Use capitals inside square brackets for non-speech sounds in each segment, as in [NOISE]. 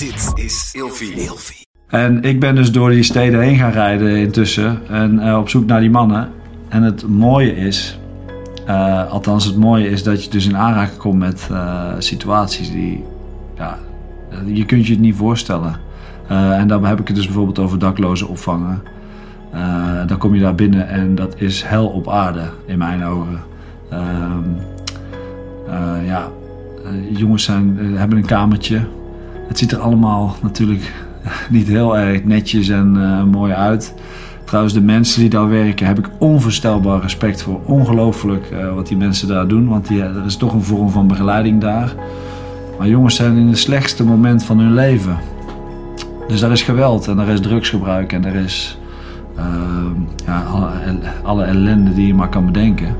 Dit is Ilfie. En ik ben dus door die steden heen gaan rijden intussen en eh, op zoek naar die mannen. En het mooie is, eh, althans het mooie is dat je dus in aanraking komt met eh, situaties die, ja, je kunt je het niet voorstellen. En dan heb ik het dus bijvoorbeeld over daklozen opvangen. Dan kom je daar binnen en dat is hel op aarde in mijn ogen. Ehm, eh, ja, jongens zijn, hebben een kamertje. Het ziet er allemaal natuurlijk [LAUGHS] niet heel erg netjes en eh, mooi uit. Trouwens, de mensen die daar werken, heb ik onvoorstelbaar respect voor. Ongelooflijk eh, wat die mensen daar doen, want die, er is toch een vorm van begeleiding daar. Maar jongens zijn in het slechtste moment van hun leven. Dus daar is geweld en er is drugsgebruik en er is eh, ja, alle, alle ellende die je maar kan bedenken.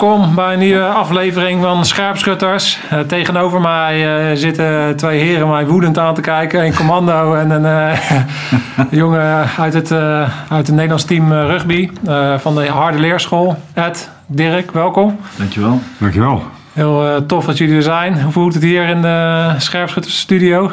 Welkom bij een nieuwe aflevering van Scherpschutters. Eh, tegenover mij eh, zitten twee heren mij woedend aan te kijken. Een commando en een eh, [LAUGHS] jongen uit het, eh, uit het Nederlands team rugby eh, van de Harde Leerschool. Ed, Dirk, welkom. Dankjewel. Dankjewel. Heel eh, tof dat jullie er zijn. Hoe voelt het hier in de Scherpschuttersstudio?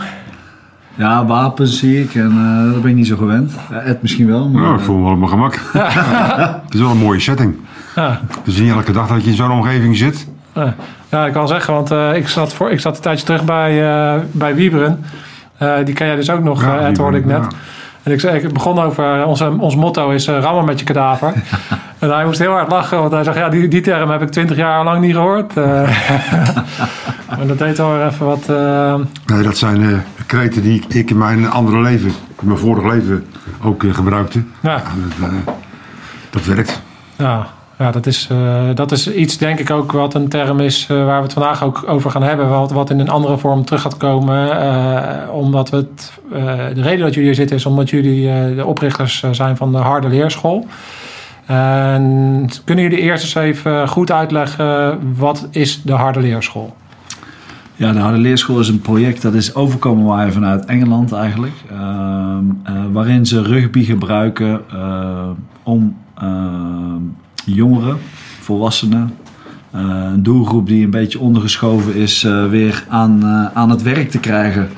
Ja, wapens zie ik en eh dat ben ik niet zo gewend. Ed misschien wel, maar... Ik voel me wel op mijn gemak. [LAUGHS] Het is wel een mooie setting. Ja. Het is niet elke dag dat je in zo'n omgeving zit. Ja, ja, ik kan zeggen, want eh, ik, zat voor, ik zat een tijdje terug bij, eh, bij Wieberen. Eh, die ken jij dus ook nog, Ja, Ed, hoorde ik net. En ik, zei, ik begon over, onze, ons motto is uh, rammen met je kadaver. [LAUGHS] en hij moest heel hard lachen, want hij zegt, ja, die, die term heb ik twintig jaar lang niet gehoord. Eh, [LAUGHS] maar dat deed wel even wat... Nee, dat zijn kreten die ik, in mijn andere leven, in mijn vorig leven ook gebruikte. ja, dat, dat werkt. ja, ja dat, is, eh, dat is iets, denk ik ook, wat een term is eh, waar we het vandaag ook over gaan hebben. Wat, wat in een andere vorm terug gaat komen. eh, omdat we het, de reden dat jullie hier zitten is omdat jullie de oprichters zijn van de Harde Leerschool. En kunnen jullie eerst eens even goed uitleggen, wat is de Harde Leerschool? Ja, de Harde Leerschool is een project dat is overkomen waaien vanuit Engeland eigenlijk. Ehm, eh, waarin ze rugby gebruiken om ehm, jongeren, volwassenen, eh, een doelgroep die een beetje ondergeschoven is, eh, weer aan, eh, aan het werk te krijgen.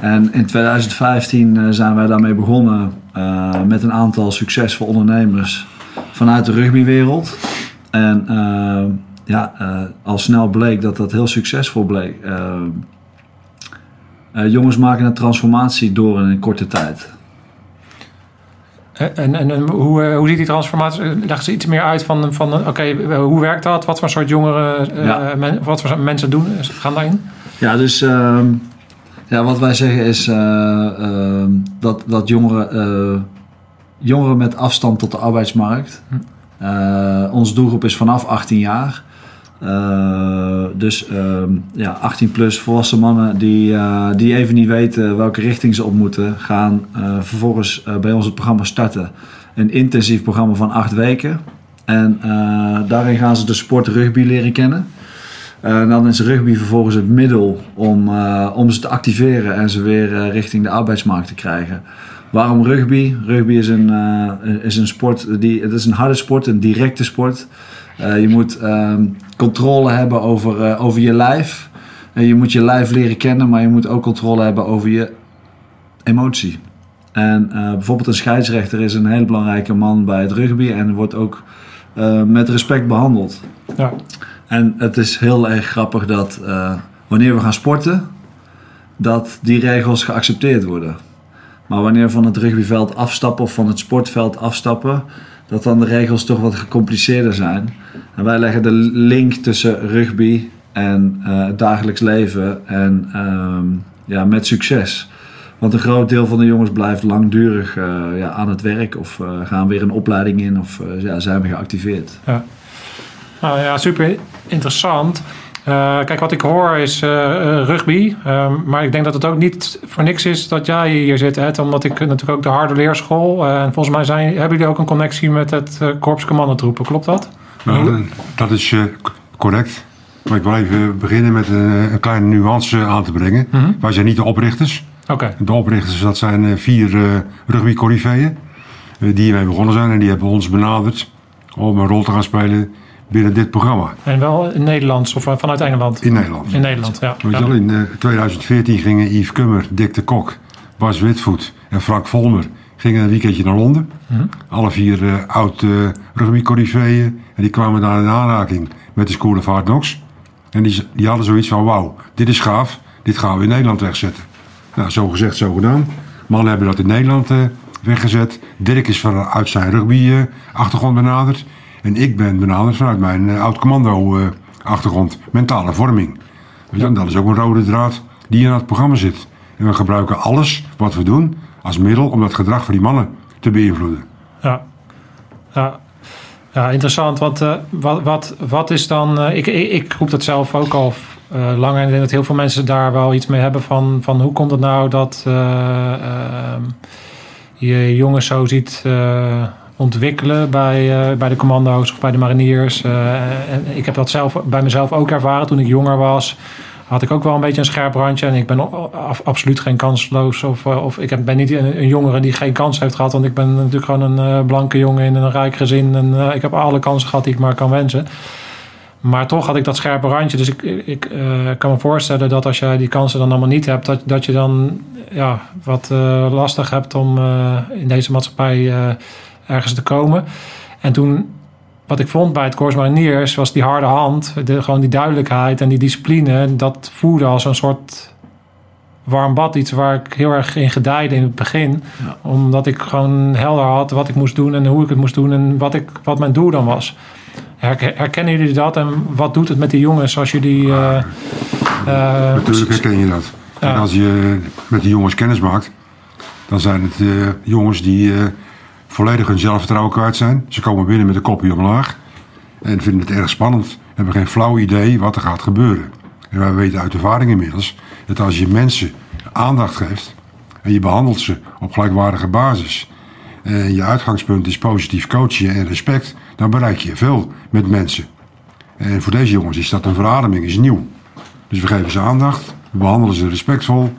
En in 2015 eh, zijn wij daarmee begonnen met een aantal succesvolle ondernemers vanuit de rugbywereld. En ja, al snel bleek dat dat heel succesvol bleek. Jongens maken een transformatie door in een korte tijd. En, en, en hoe, eh, hoe ziet die transformatie? Leg ze iets meer uit van, van eh, oké, eh, hoe werkt dat? Wat voor soort jongeren, men- wat voor soort mensen doen, gaan daarin? Ja, dus ehm, ja, wat wij zeggen is eh, ehm, dat, dat jongeren, jongeren met afstand tot de arbeidsmarkt. Eh, onze doelgroep is vanaf 18 jaar. Eh, dus ehm, ja, 18 plus volwassen mannen die, eh, die even niet weten welke richting ze op moeten, gaan eh, vervolgens bij ons het programma starten. Een intensief programma van acht weken. En daarin gaan ze de sport rugby leren kennen. En dan is rugby vervolgens het middel om, om ze te activeren en ze weer richting de arbeidsmarkt te krijgen. Waarom rugby? Rugby is een, is een sport, die, het is een harde sport, een directe sport. Je moet ehm, controle hebben over, eh, over je lijf. En je moet je lijf leren kennen, maar je moet ook controle hebben over je emotie. En eh, bijvoorbeeld een scheidsrechter is een hele belangrijke man bij het rugby en wordt ook eh, met respect behandeld. Ja. En het is heel erg grappig dat eh, wanneer we gaan sporten, dat die regels geaccepteerd worden. Maar wanneer we van het rugbyveld afstappen of van het sportveld afstappen, dat dan de regels toch wat gecompliceerder zijn. En wij leggen de link tussen rugby en eh, het dagelijks leven en ehm, ja, met succes. Want een groot deel van de jongens blijft langdurig eh, ja, aan het werk of eh, gaan weer een opleiding in of ja, zijn we geactiveerd. Nou ja, super interessant. Uh, kijk, wat ik hoor is uh, rugby. Uh, maar ik denk dat het ook niet voor niks is dat jij hier zit. Hè? Omdat ik natuurlijk ook de harde leerschool. en volgens mij zijn, hebben jullie ook een connectie met het Korps Commandotroepen. Klopt dat? Nou, dat is correct. Maar ik wil even beginnen met een, een kleine nuance aan te brengen. -hmm. Wij zijn niet de oprichters. Okay. De oprichters, dat zijn vier rugby corifeeën die hiermee begonnen zijn. En die hebben ons benaderd om een rol te gaan spelen binnen dit programma. En wel in Nederlands of vanuit Engeland? In Nederland. In Nederland, ja. Weet je wel, in 2014 gingen Yves Kummer, Dick de Kok, Bas Witvoet en Frank Volmer gingen een weekendje naar Londen. Mhm. Alle vier uh, oud uh, rugbycorifeeën. En die kwamen daar in aanraking met de School of Hard Knocks. En die, die hadden zoiets van, wauw, dit is gaaf. Dit gaan we in Nederland wegzetten. Nou, zo gezegd, zo gedaan. Mannen hebben dat in Nederland uh, weggezet. Dirk is vanuit zijn rugby-achtergrond benaderd. En ik ben benaderd vanuit mijn uh, oud-commando-achtergrond. Mentale vorming. Weet je, dat is ook een rode draad die in het programma zit. En we gebruiken alles wat we doen als middel om dat gedrag van die mannen te beïnvloeden. Ja, ja. interessant. Want uh, wat, wat, wat is dan. Uh, ik, ik, ik roep dat zelf ook al uh, lang. En ik denk dat heel veel mensen daar wel iets mee hebben van, van hoe komt het nou dat ehm, je jongens zo ziet ontwikkelen bij, bij de commando's of bij de mariniers. Ik heb dat zelf bij mezelf ook ervaren toen ik jonger was. Had ik ook wel een beetje een scherp randje. En ik ben absoluut geen kansloos. Of, of ik ben niet een, jongere die geen kans heeft gehad. Want ik ben natuurlijk gewoon een uh, blanke jongen in een rijk gezin. En ik heb alle kansen gehad die ik maar kan wensen. Maar toch had ik dat scherpe randje. Dus ik, ik kan me voorstellen dat als je die kansen dan allemaal niet hebt, dat, dat je dan ja, wat lastig hebt om in deze maatschappij ergens te komen. En toen, wat ik vond bij het Corps Mariniers, was die harde hand, de, gewoon die duidelijkheid en die discipline. Dat voelde als een soort warm bad. Iets waar ik heel erg in gedijde in het begin. Ja. Omdat ik gewoon helder had wat ik moest doen en hoe ik het moest doen en wat, ik, wat mijn doel dan was. Herkennen jullie dat en wat doet het met die jongens als jullie. Uh, uh, Natuurlijk herken je dat. Ja. En als je met die jongens kennis maakt, dan zijn het uh, jongens die volledig hun zelfvertrouwen kwijt zijn. Ze komen binnen met een kopje omlaag en vinden het erg spannend. Hebben geen flauw idee wat er gaat gebeuren. En wij weten uit ervaring inmiddels dat als je mensen aandacht geeft en je behandelt ze op gelijkwaardige basis. En je uitgangspunt is positief coachen en respect, dan bereik je veel met mensen. En voor deze jongens is dat een verademing, is nieuw. Dus we geven ze aandacht, we behandelen ze respectvol,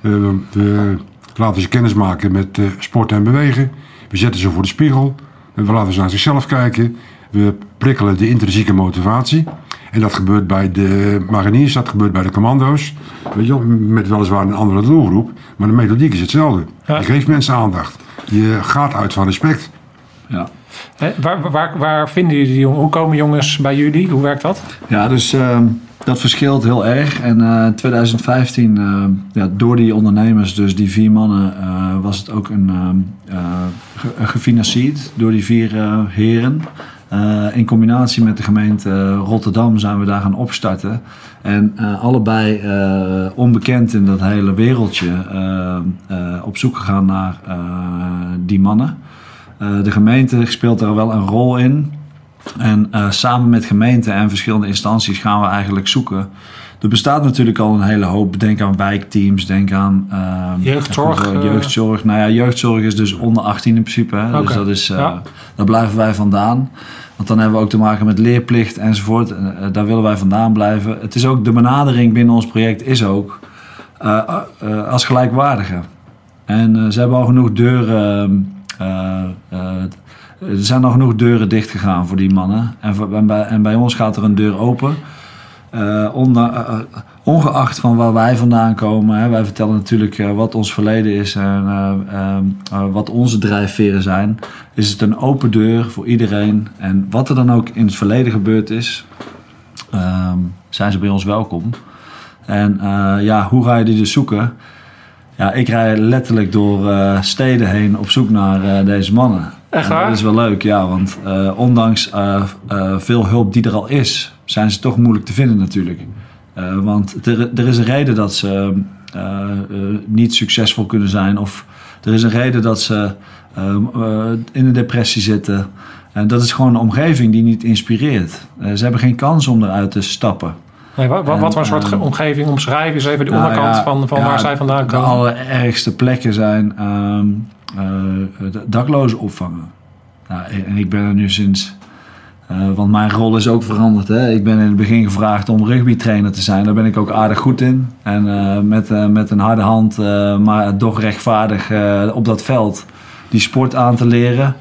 we, laten ze kennis maken met uh, sport en bewegen. We zetten ze voor de spiegel. We laten ze naar zichzelf kijken. We prikkelen de intrinsieke motivatie. En dat gebeurt bij de mariniers, dat gebeurt bij de commando's. Weet je wel, met weliswaar een andere doelgroep. Maar de methodiek is hetzelfde. Ja. Je geeft mensen aandacht. Je gaat uit van respect. Ja. Waar, waar, waar vinden jullie die jongens? Hoe komen jongens bij jullie? Hoe werkt dat? Ja, dus uh, dat verschilt heel erg. En in uh, 2015, uh, ja, door die ondernemers, dus die vier mannen, uh, was het ook een, ge gefinancierd door die vier heren. in combinatie met de gemeente Rotterdam zijn we daar gaan opstarten. En allebei onbekend in dat hele wereldje op zoek gegaan naar die mannen. Uh, de gemeente speelt daar wel een rol in. En uh, samen met gemeenten en verschillende instanties gaan we eigenlijk zoeken. Er bestaat natuurlijk al een hele hoop. Denk aan wijkteams, denk aan uh, jeugdzorg. Uh, jeugdzorg. Nou ja, jeugdzorg is dus onder 18 in principe. Hè? Okay. Dus dat is, ja. daar blijven wij vandaan. Want dan hebben we ook te maken met leerplicht enzovoort. Uh, daar willen wij vandaan blijven. Het is ook de benadering binnen ons project is ook uh, als gelijkwaardige. En ze hebben al genoeg deuren. Uh, uh, er zijn al genoeg deuren dicht gegaan voor die mannen. En, en, bij, ons gaat er een deur open. Onder, ongeacht van waar wij vandaan komen. Hè, wij vertellen natuurlijk wat ons verleden is en wat onze drijfveren zijn. Is het een open deur voor iedereen. En wat er dan ook in het verleden gebeurd is, zijn ze bij ons welkom. En ja, hoe ga je die dus zoeken? Ja, ik rij letterlijk door uh, steden heen op zoek naar uh, deze mannen. Echt en waar? dat is wel leuk, ja. Want uh, ondanks veel hulp die er al is, zijn ze toch moeilijk te vinden natuurlijk. want er, er, is een reden dat ze niet succesvol kunnen zijn. Of er is een reden dat ze in een depressie zitten. En dat is gewoon een omgeving die niet inspireert. Eh, ze hebben geen kans om eruit te stappen. Nee, wat, wat, En, wat voor een soort ehm, omgeving omschrijf eens even de Nou onderkant ja, van, van ja, waar zij vandaan De komen? allerergste plekken zijn de- daklozen opvangen. Nou, en ik ben er nu sinds... eh, want mijn rol is ook veranderd. Hè? Ik ben in het begin gevraagd om rugbytrainer te zijn. Daar ben ik ook aardig goed in. En eh, met, met een harde hand, maar toch rechtvaardig op dat veld die sport aan te leren.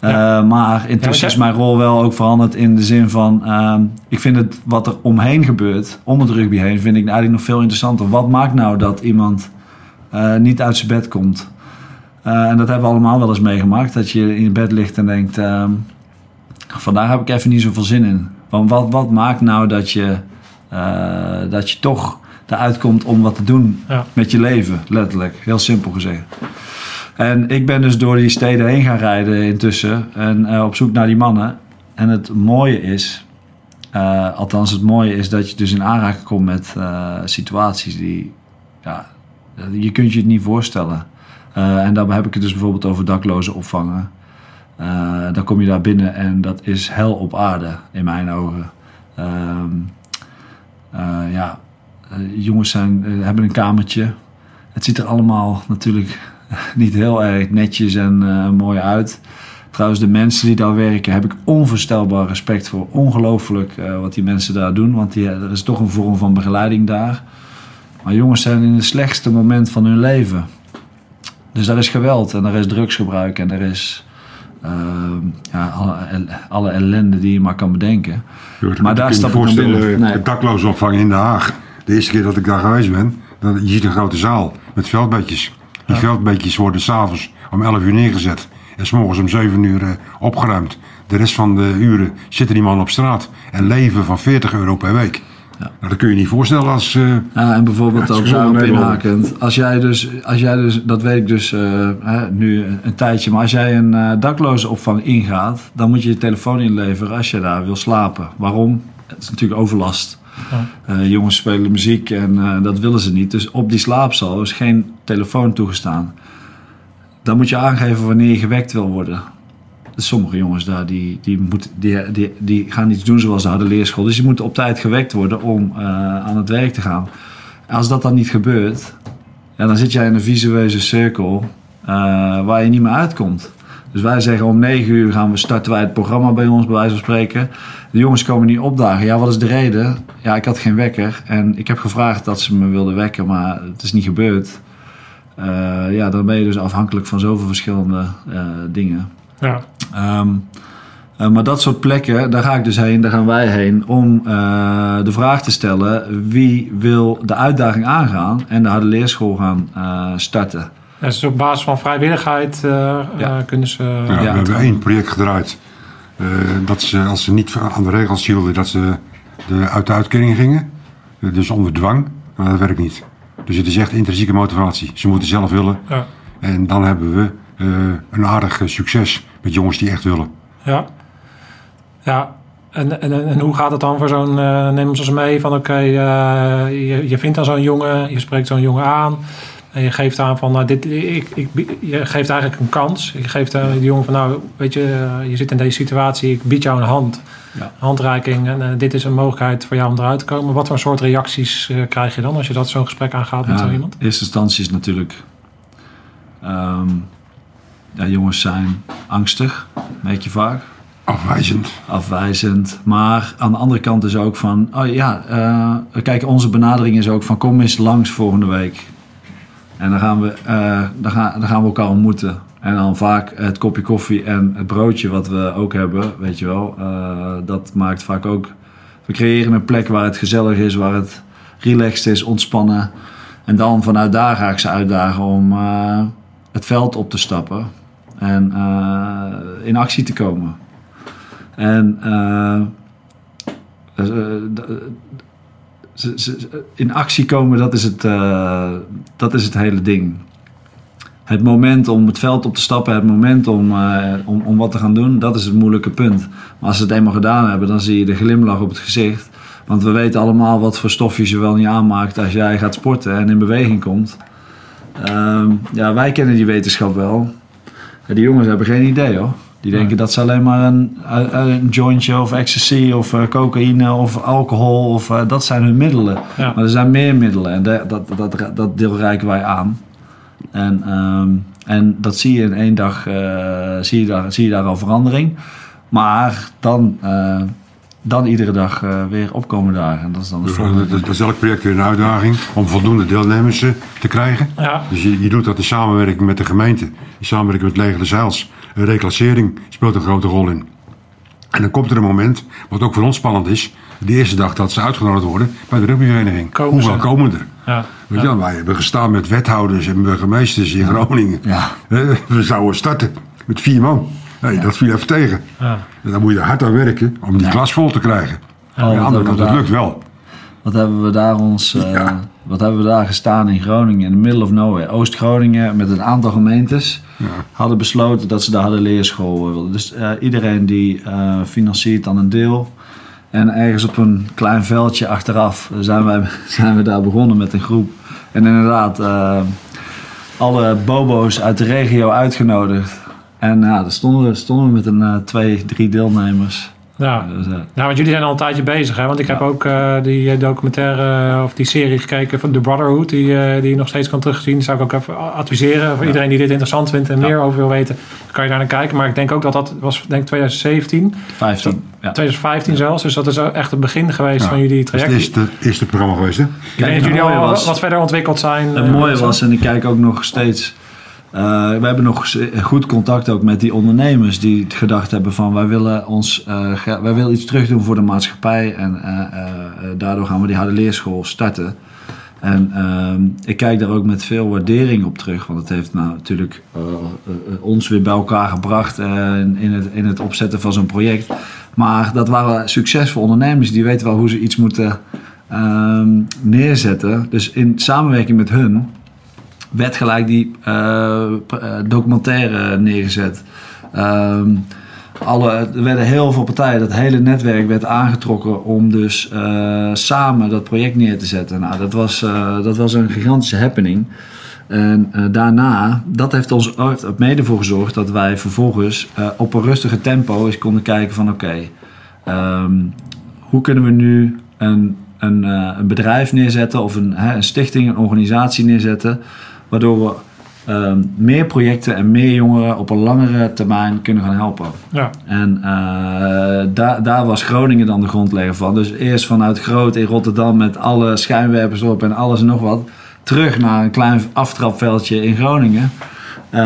Ja. Eh, maar intussen jij- is mijn rol wel ook veranderd in de zin van... ehm, ik vind het wat er omheen gebeurt, om het rugby heen, vind ik eigenlijk nog veel interessanter. Wat maakt nou dat iemand eh, niet uit zijn bed komt? Eh, en dat hebben we allemaal wel eens meegemaakt. Dat je in bed ligt en denkt... ehm, vandaag heb ik even niet zoveel zin in. Want wat, wat maakt nou dat je, dat je toch eruit komt om wat te doen Ja. met je leven? Letterlijk, heel simpel gezegd. En ik ben dus door die steden heen gaan rijden intussen. En eh, op zoek naar die mannen. En het mooie is... eh, althans, het mooie is dat je dus in aanraking komt met eh, situaties die... Ja, je kunt je het niet voorstellen. En daarbij heb ik het dus bijvoorbeeld over daklozen opvangen. Dan kom je daar binnen en dat is hel op aarde in mijn ogen. Ehm, eh, ja, jongens zijn, hebben een kamertje. Het ziet er allemaal natuurlijk [LAUGHS] niet heel erg netjes en eh, mooi uit. Trouwens, de mensen die daar werken, heb ik onvoorstelbaar respect voor. Ongelooflijk eh, wat die mensen daar doen, want die, er is toch een vorm van begeleiding daar. Maar jongens zijn in het slechtste moment van hun leven. Dus daar is geweld en er is drugsgebruik en er is ehm, ja, alle, alle ellende die je maar kan bedenken. Jort, Maar daar stap ik voorstellen, binnen. Nee. de daklozenopvang in Den Haag. De eerste keer dat ik daar geweest ben, dan, je ziet een grote zaal met veldbedjes. Die veldbedjes worden s'avonds om 11 uur neergezet. En s'morgens om 7 uur eh, opgeruimd. De rest van de uren zitten die mannen op straat. En leven van 40 euro per week. Ja. Nou, dat kun je niet voorstellen als... eh, Ja, en bijvoorbeeld Ja, ook daarop inhakend. Als jij dus, als jij dus, dat weet ik dus eh, hè, nu een, tijdje, maar als jij een eh dakloze opvang ingaat, dan moet je je telefoon inleveren als je daar wil slapen. Waarom? Het is natuurlijk overlast. Eh, jongens spelen muziek en eh, dat willen ze niet. Dus op die slaapzaal is geen telefoon toegestaan. Dan moet je aangeven wanneer je gewekt wil worden. Dus sommige jongens daar die, die, moet, die, die, die gaan iets doen zoals de harde leerschool. Dus die moeten op tijd gewekt worden om eh, aan het werk te gaan. Als dat dan niet gebeurt, ja, dan zit jij in een visueuze cirkel waar je niet meer uitkomt. Dus wij zeggen om 9 uur gaan we starten wij het programma bij ons, bij wijze van spreken. De jongens komen niet opdagen. Ja, wat is de reden? Ja, ik had geen wekker. En ik heb gevraagd dat ze me wilden wekken, maar het is niet gebeurd. Eh, ja, dan ben je dus afhankelijk van zoveel verschillende eh, dingen. Ja. Ehm, eh, maar dat soort plekken, daar ga ik dus heen, daar gaan wij heen om de vraag te stellen wie wil de uitdaging aangaan en de harde leerschool gaan starten. En dus op basis van vrijwilligheid eh, Ja. eh, kunnen ze... Ja, Ja, we hebben het- één project gedraaid. Eh, dat ze, als ze niet aan de regels hielden, dat ze de, uit de uitkering gingen. Eh, dus onder dwang. Maar dat werkt niet. Dus het is echt intrinsieke motivatie. Ze moeten zelf willen. Ja. En dan hebben we eh, een aardig eh, succes met jongens die echt willen. Ja. Ja. En, en, en hoe gaat het dan voor zo'n... eh neem ons mee van oké, eh, je, je vindt dan zo'n jongen, je spreekt zo'n jongen aan... En je geeft aan van, nou, dit, ik, ik, je geeft eigenlijk een kans. Je geeft aan die jongen van, nou, weet je, eh, je zit in deze situatie, ik bied jou een hand. Ja. Handreiking en eh, dit is een mogelijkheid voor jou om eruit te komen. Wat voor soort reacties eh, krijg je dan als je dat zo'n gesprek aangaat met Ja, zo iemand? in eerste instantie is natuurlijk. ehm, ja, jongens zijn angstig, weet je vaak. Afwijzend. afwijzend. Maar aan de andere kant is ook van, oh ja, eh, kijk, onze benadering is ook van kom eens langs volgende week. En dan gaan we, eh, dan gaan, dan gaan we elkaar ontmoeten. En dan vaak het kopje koffie en het broodje wat we ook hebben, weet je wel. eh, dat maakt vaak ook, we creëren een plek waar het gezellig is, waar het relaxed is, ontspannen. En dan vanuit daar ga ik ze uitdagen om eh, het veld op te stappen. En in actie te komen. En in actie komen, dat is, het, eh, dat is het hele ding. Het moment om het veld op te stappen, het moment om, eh, om, om wat te gaan doen, dat is het moeilijke punt. Maar als ze het eenmaal gedaan hebben, dan zie je de glimlach op het gezicht. Want we weten allemaal wat voor stofjes je wel niet aanmaakt als jij gaat sporten en in beweging komt. Ehm, ja, wij kennen die wetenschap wel. Die jongens hebben geen idee hoor. Die denken dat ze alleen maar een, een jointje of ecstasy of eh, cocaïne of alcohol of eh, dat zijn hun middelen. Ja. Maar er zijn meer middelen en dat, dat, dat, dat deel reiken wij aan. En, ehm, en dat zie je in één dag, eh, zie, je daar, zie je daar al verandering. Maar dan, eh, dan iedere dag eh, weer opkomen dagen. En dat is dan de Dus, volgende. eh, dat, dat is elk project weer een uitdaging om voldoende deelnemers eh, te krijgen. Ja. Dus je, je doet dat in samenwerking met de gemeente, in samenwerking met Leger de Zeils. Reclassering speelt een grote rol in. En dan komt er een moment, wat ook voor ons spannend is, de eerste dag dat ze uitgenodigd worden bij de rugbyvereniging. Komen Hoeveel ze? komen er? Ja. Weet je, wij hebben gestaan met wethouders en burgemeesters in Groningen. Ja. We zouden starten met vier man. Hey, Dat viel even tegen. Dan moet je hard aan werken om die klas vol te krijgen. Aan de andere kant, we lukt wel. Wat hebben we daar ons, eh, Ja. wat hebben we daar gestaan in Groningen, in the middle of nowhere. Oost-Groningen met een aantal gemeentes Ja. hadden besloten dat ze daar de leerschool wilden. Dus eh, iedereen die eh, financiert dan een deel. En ergens op een klein veldje achteraf zijn, wij, [LAUGHS] zijn we daar begonnen met een groep. En inderdaad, eh, alle bobo's uit de regio uitgenodigd. En ja, daar stonden we, stonden we met een eh, twee, drie deelnemers. Ja. Dus, Ja, want jullie zijn al een tijdje bezig, hè? Want ik heb ook eh, die eh, documentaire of die serie gekeken van The Brotherhood, die, eh, die je nog steeds kan terugzien. Zou ik ook even adviseren voor iedereen die dit interessant vindt en Ja. meer over wil weten. Dan kan je daar naar kijken. Maar ik denk ook dat dat was, denk ik, 2017, 15. Ja. 2015 zelfs. Dus dat is echt het begin geweest Ja. van jullie Dat is traject. het eerste, eerste programma geweest, hè? Ik denk dat jullie al was- wat verder ontwikkeld zijn. Het mooie was, en ik kijk ook nog steeds. Eh, we hebben nog goed contact ook met die ondernemers die gedacht hebben van wij willen ons eh, wij willen iets terug doen voor de maatschappij en eh, daardoor gaan we die harde leerschool starten. En ehm, ik kijk daar ook met veel waardering op terug, want het heeft nou natuurlijk ons weer bij elkaar gebracht in, in het, in het opzetten van zo'n project. Maar dat waren succesvolle ondernemers die weten wel hoe ze iets moeten ehm, neerzetten. Dus in samenwerking met hun werd gelijk die eh, eh, documentaire neergezet. Ehm, alle, er werden heel veel partijen, dat hele netwerk werd aangetrokken om dus eh, samen dat project neer te zetten. Nou, dat was, dat was een gigantische happening. En daarna, dat heeft ons ook mede voor gezorgd dat wij vervolgens op een rustige tempo eens konden kijken van oké, ehm, hoe kunnen we nu een, een, een bedrijf neerzetten of een, hè, een stichting, een organisatie neerzetten, waardoor we ehm, meer projecten en meer jongeren op een langere termijn kunnen gaan helpen. Ja. En eh, daar, daar was Groningen dan de grondlegger van. Dus eerst vanuit Groot in Rotterdam met alle schijnwerpers op en alles en nog wat. Terug naar een klein aftrapveldje in Groningen. Eh,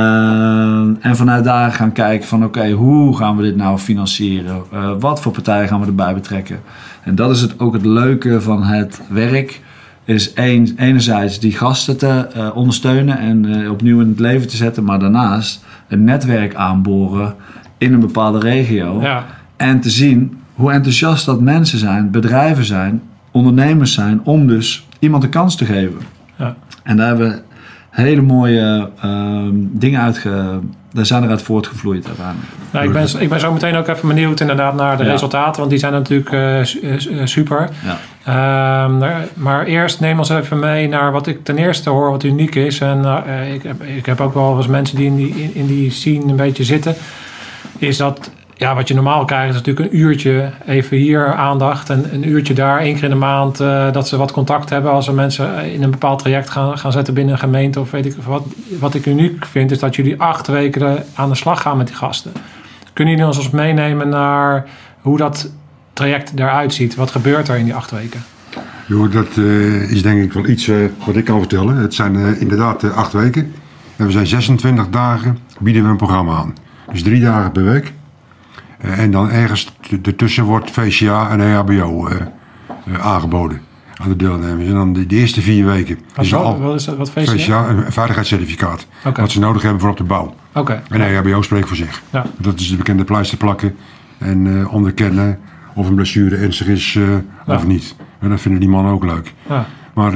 en vanuit daar gaan kijken van oké, hoe gaan we dit nou financieren? Eh, wat voor partijen gaan we erbij betrekken? En dat is het, ook het leuke van het werk. Is een, enerzijds die gasten te eh, ondersteunen en eh, opnieuw in het leven te zetten. Maar daarnaast een netwerk aanboren in een bepaalde regio. Ja. En te zien hoe enthousiast dat mensen zijn, bedrijven zijn, ondernemers zijn. Om dus iemand een kans te geven. Ja. En daar hebben we hele mooie ehm, dingen uitge... Daar zijn eruit voortgevloeid uiteindelijk. Nou, ik, ben, ik ben zo meteen ook even benieuwd inderdaad naar de Ja. resultaten, want die zijn natuurlijk eh, eh, eh, super. Ja. Ehm, maar eerst neem ons even mee naar wat ik ten eerste hoor wat uniek is. En ik, heb, ik heb ook wel eens mensen die in die, in die scene een beetje zitten. Is dat, ja, wat je normaal krijgt is natuurlijk een uurtje even hier aandacht. En een uurtje daar, één keer in de maand. eh, dat ze wat contact hebben als er mensen in een bepaald traject gaan, gaan zetten binnen een gemeente. Of weet ik wat. Wat ik uniek vind is dat jullie acht weken aan de slag gaan met die gasten. Kunnen jullie ons meenemen naar hoe dat traject eruit ziet? Wat gebeurt er in die acht weken? Jo, dat eh, is denk ik wel iets eh, wat ik kan vertellen. Het zijn inderdaad acht weken. En we zijn 26 dagen bieden we een programma aan. Dus drie dagen per week. En dan ergens ertussen wordt VCA en EHBO eh, aangeboden aan de deelnemers. En dan de, de eerste vier weken Wat, is al wat is dat? Wat VCA? VCA een veiligheidscertificaat. Wat ze nodig hebben voor op de bouw. Oké. En EHBO spreekt voor zich. Ja. Dat is de bekende pleister plakken en eh, onderkennen of een blessure ernstig is eh, Ja. of niet. En dat vinden die mannen ook leuk. Ja. Maar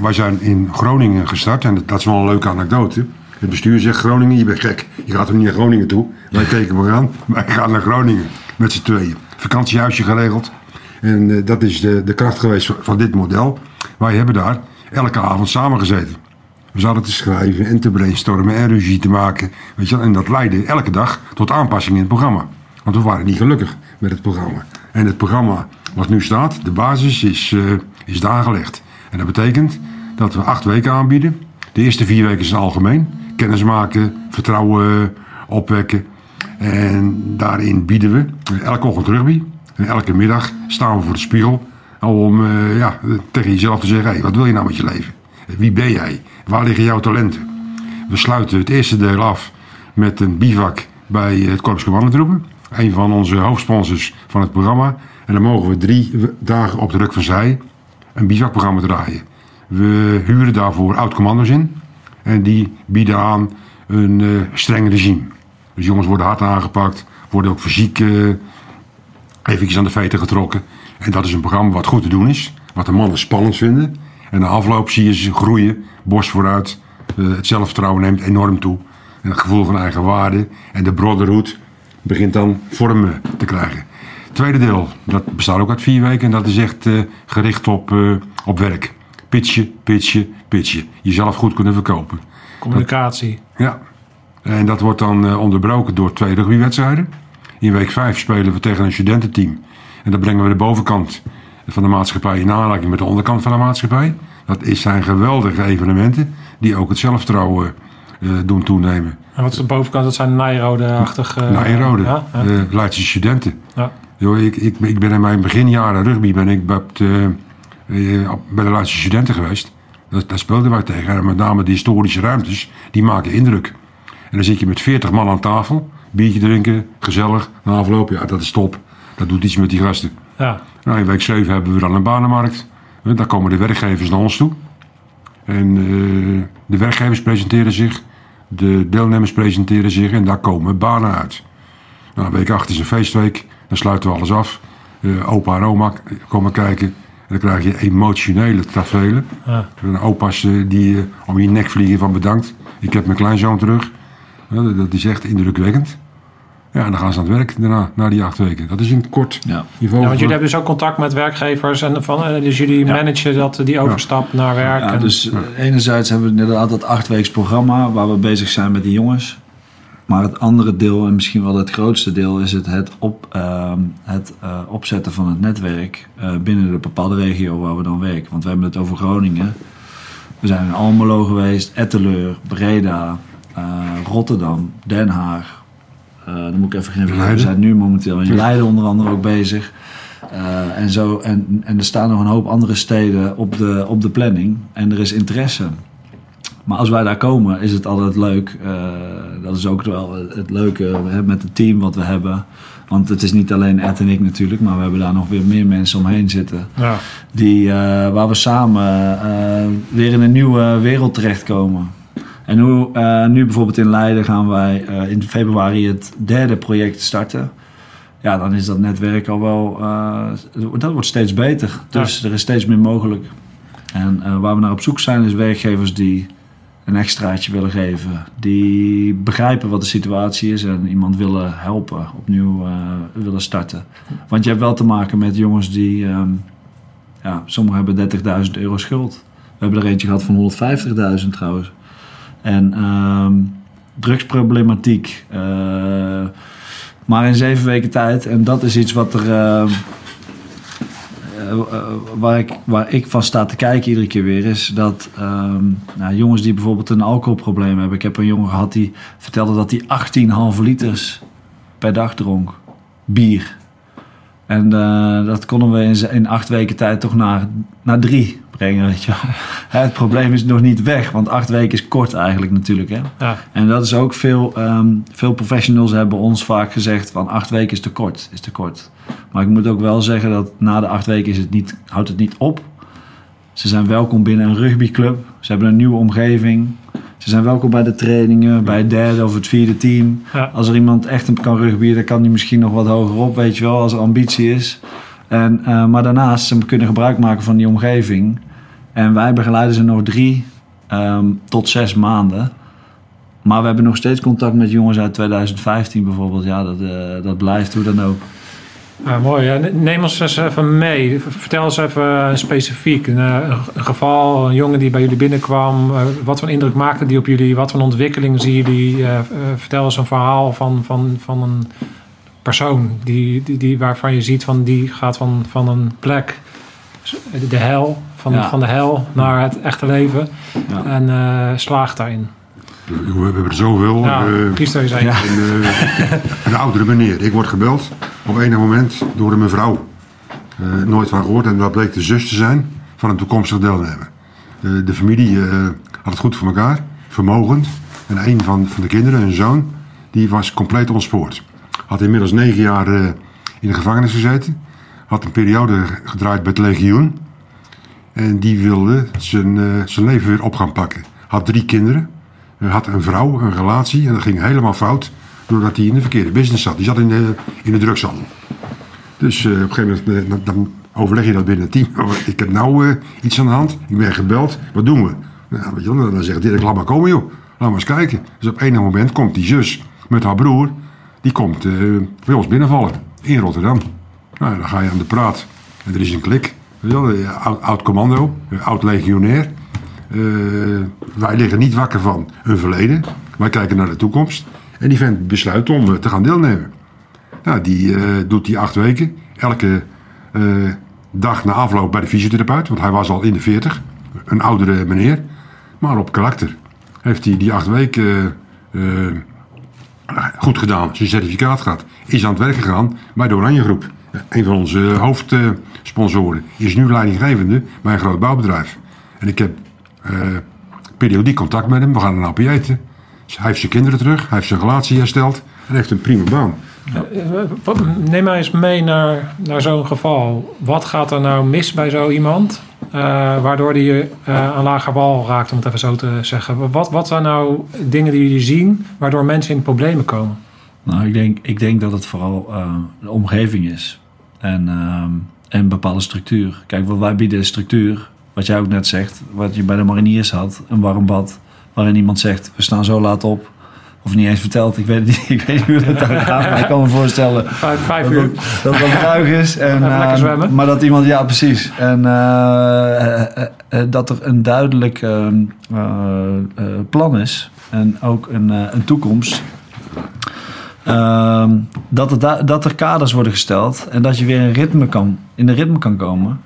wij zijn in Groningen gestart en dat is wel een leuke anekdote. Het bestuur zegt Groningen, je bent gek. Je gaat toch niet naar Groningen toe? Wij keken maar aan. Wij gaan naar Groningen met z'n tweeën. Vakantiehuisje geregeld. En eh, dat is de, de kracht geweest van, van dit model. Wij hebben daar elke avond samen gezeten. We zaten te schrijven en te brainstormen en ruzie te maken. Weet je wel? En dat leidde elke dag tot aanpassingen in het programma. Want we waren niet gelukkig met het programma. En het programma wat nu staat, de basis, is, eh, is daar gelegd. En dat betekent dat we acht weken aanbieden. De eerste vier weken zijn algemeen. Kennis maken, vertrouwen opwekken. En daarin bieden we elke ochtend rugby. En elke middag staan we voor de spiegel om eh, ja, tegen jezelf te zeggen: wat wil je nou met je leven? Wie ben jij? Waar liggen jouw talenten? We sluiten het eerste deel af met een bivak bij het Korps Commandotroepen. Een van onze hoofdsponsors van het programma. En dan mogen we drie dagen op de ruk van zij een bivakprogramma draaien. We huren daarvoor oud-commando's in. En die bieden aan een uh, streng regime. Dus jongens worden hard aangepakt, worden ook fysiek uh, eventjes aan de feiten getrokken. En dat is een programma wat goed te doen is, wat de mannen spannend vinden. En na afloop zie je ze groeien, borst vooruit. Uh, het zelfvertrouwen neemt enorm toe. En het gevoel van eigen waarde en de brotherhood begint dan vorm te krijgen. Tweede deel, dat bestaat ook uit vier weken en dat is echt gericht op, op werk. Pitchen, pitchen, pitchen. Jezelf goed kunnen verkopen. Communicatie. Ja. En dat wordt dan uh, onderbroken door twee rugbywedstrijden. In week 5 spelen we tegen een studententeam. En dan brengen we de bovenkant van de maatschappij in aanraking met de onderkant van de maatschappij. Dat zijn geweldige evenementen die ook het zelfvertrouwen uh, doen toenemen. En wat is de bovenkant? Dat zijn Nijrode-achtige... Uh, Nijrode, ja, ja. Uh, Leidse studenten. Ja. Yo, ik, ik, ik, ben in mijn beginjaren rugby ben ik bij, de, bij de Leidse studenten geweest. Dat, daar speelden wij tegen. En met name de historische ruimtes, die maken indruk. En dan zit je met 40 man aan tafel, biertje drinken, gezellig. Na afloop, ja, dat is top. Dat doet iets met die gasten. Ja. Nou, in week 7 hebben we dan een banenmarkt. Daar komen de werkgevers naar ons toe. En uh, de werkgevers presenteren zich, de deelnemers presenteren zich en daar komen banen uit. Nou, week 8 is een feestweek, dan sluiten we alles af. Uh, opa en oma komen kijken. En dan krijg je emotionele tafereelen. Ja. Opa's uh, die om je nek vliegen van bedankt. Ik heb mijn kleinzoon terug. dat is echt indrukwekkend. Ja, en dan gaan ze aan het werk daarna, na die acht weken. Dat is een kort ja. niveau. Ja, want jullie hebben dus ook contact met werkgevers. En van, dus jullie ja. managen dat, die overstap naar werk. Ja, en, dus enerzijds hebben we inderdaad dat achtweeks programma waar we bezig zijn met die jongens. Maar het andere deel, en misschien wel het grootste deel, is het, het, op, uh, het uh, opzetten van het netwerk uh, binnen de bepaalde regio waar we dan werken. Want we hebben het over Groningen. We zijn in Almelo geweest, Etteleur, Breda, uh, Rotterdam, Den Haag, dan moet ik even geen vergeten. We zijn nu momenteel in Leiden onder andere ook bezig. En, zo, en, en er staan nog een hoop andere steden op de, op de planning. En er is interesse. Maar als wij daar komen, is het altijd leuk. Uh, dat is ook wel het leuke met het team wat we hebben. Want het is niet alleen Ed en ik natuurlijk, maar we hebben daar nog weer meer mensen omheen zitten. Ja. Die, uh, waar we samen uh, weer in een nieuwe wereld terechtkomen. En hoe, nu bijvoorbeeld in Leiden gaan wij in februari het derde project starten. Ja, dan is dat netwerk al wel. Uh, dat wordt steeds beter. Dus ja. er is steeds meer mogelijk. En waar we naar op zoek zijn, is werkgevers die een extraatje willen geven. Die begrijpen wat de situatie is en iemand willen helpen, opnieuw willen starten. Want je hebt wel te maken met jongens die. Um, ja, sommigen hebben 30.000 euro schuld. We hebben er eentje gehad van 150.000 trouwens. En um, drugsproblematiek. Uh, maar in zeven weken tijd. En dat is iets wat er. Uh, waar, ik, waar ik van sta te kijken iedere keer weer. Is dat um, nou, jongens die bijvoorbeeld een alcoholprobleem hebben. Ik heb een jongen gehad die vertelde dat hij 18,5 liters per dag dronk. Bier. En uh, dat konden we in, in, acht weken tijd toch naar, naar drie brengen. Weet je wel. [LAUGHS] Het probleem is nog niet weg, want acht weken is kort eigenlijk natuurlijk. Hè? Ja. En dat is ook veel, um, veel professionals hebben ons vaak gezegd van acht weken is te kort. Is te kort. Maar ik moet ook wel zeggen dat na de acht weken is het niet, houdt het niet op. Ze zijn welkom binnen een rugbyclub. Ze hebben een nieuwe omgeving. Ze zijn welkom bij de trainingen, bij het derde of het vierde team. Ja. Als er iemand echt kan rugbyen, dan kan die misschien nog wat hoger op, weet je wel, als er ambitie is. En, uh, maar daarnaast, ze kunnen gebruik maken van die omgeving. En wij begeleiden ze nog drie um, tot zes maanden. Maar we hebben nog steeds contact met jongens uit 2015 bijvoorbeeld. Ja, dat, uh, dat blijft hoe dan ook. Ja, mooi. Neem ons eens even mee. Vertel eens even specifiek. Een, eh, een geval, een jongen die bij jullie binnenkwam. eh, Wat voor indruk maakte die op jullie? Wat voor ontwikkeling zien jullie? Eh, eh, Vertel eens een verhaal van, van, van een persoon die, die, die, waarvan je ziet van die gaat van, van een plek, de hel, van, Ja. van de hel naar het echte leven. Ja. En eh, slaagt daarin. We hebben er zoveel. Eh, eens een. Ja. een, eh, een oudere meneer. Ik word gebeld op enig moment door een mevrouw. Eh, nooit van gehoord. En dat bleek de zus te zijn van een toekomstig deelnemer. Eh, de familie eh, had het goed voor elkaar. Vermogend. En een van, van de kinderen, een zoon, die was compleet ontspoord. Had inmiddels negen jaar eh, in de gevangenis gezeten. Had een periode gedraaid bij het legioen. En die wilde zijn, eh, zijn leven weer op gaan pakken. Had drie kinderen. Hij had een vrouw, een relatie. En dat ging helemaal fout. Doordat hij in de verkeerde business zat. Die zat in de, in de drugshandel. Dus eh, op een gegeven moment eh, dan, overleg je dat binnen het team. [LAUGHS] Ik heb nou eh, iets aan de hand. Ik ben gebeld. Wat doen we? Nou, weet je dan zegt Dirk, laat maar komen joh. Laat maar eens kijken. Dus op enig moment komt die zus met haar broer. Die komt eh, bij ons binnenvallen. In Rotterdam. Nou, dan ga je aan de praat. En er is een klik. Weet oud, oud commando. Oud legionair. Eh, wij liggen niet wakker van hun verleden. Wij kijken naar de toekomst. En die vent besluit om eh, te gaan deelnemen. Nou, die eh, doet die acht weken. Elke dag na afloop bij de fysiotherapeut. Want hij was al in de 40. Een oudere meneer. Maar op karakter. Heeft hij die acht weken goed gedaan. Zijn certificaat gehad. Is aan het werk gegaan bij de Oranje Groep. Een van onze hoofdsponsoren. Is nu leidinggevende bij een groot bouwbedrijf. En ik heb periodiek contact met hem. We gaan een hapje eten. Hij heeft zijn kinderen terug. Hij heeft zijn relatie hersteld. En heeft een prima baan. Eh, wat- Neem mij eens mee naar, naar zo'n geval. Wat gaat er nou mis bij zo iemand? eh, waardoor die eh, aan lager wal raakt, om het even zo te zeggen. Wat, wat zijn nou dingen die jullie zien waardoor mensen in problemen komen? Nou, ik denk, ik denk dat het vooral eh, de omgeving is. En, ehm, en een bepaalde structuur. Kijk, wat wij bieden is structuur. Wat jij ook net zegt, wat je bij de mariniers had. Een warm bad. Waarin iemand zegt, we staan zo laat op. Of niet eens verteld. Ik weet niet, [LAUGHS] ik weet niet hoe dat dan gaat. Maar ik kan me voorstellen [LAUGHS] Vijf, uur. dat het ruig is. En, lekker eh, zwemmen. Maar dat iemand, ja precies. En eh, eh, eh, dat er een duidelijk ehm, eh, eh, plan is. En ook een, een toekomst. Ehm, dat, er da- dat er kaders worden gesteld. En dat je weer in, ritme kan, in de ritme kan komen.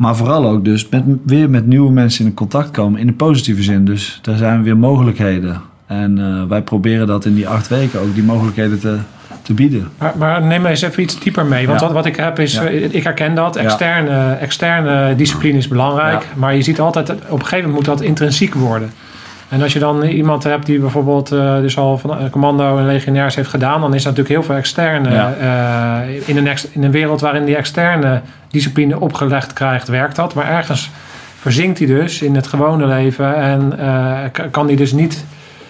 Maar vooral ook dus met, weer met nieuwe mensen in contact komen. In de positieve zin. Dus er zijn weer mogelijkheden. En eh, wij proberen dat in die acht weken ook die mogelijkheden te, te bieden. Maar, maar neem mij eens even iets dieper mee. Want Ja. wat, wat ik heb is, Ja. eh, ik herken dat. Ja. Externe, externe discipline is belangrijk. Maar je ziet altijd, op een gegeven moment moet dat intrinsiek worden. En als je dan iemand hebt die bijvoorbeeld eh, dus al van commando en legionairs heeft gedaan, dan is dat natuurlijk heel veel externe. Ja. in, een ex- in een wereld waarin die externe discipline opgelegd krijgt, werkt dat. Maar ergens verzinkt hij dus in het gewone leven en eh, kan hij dus niet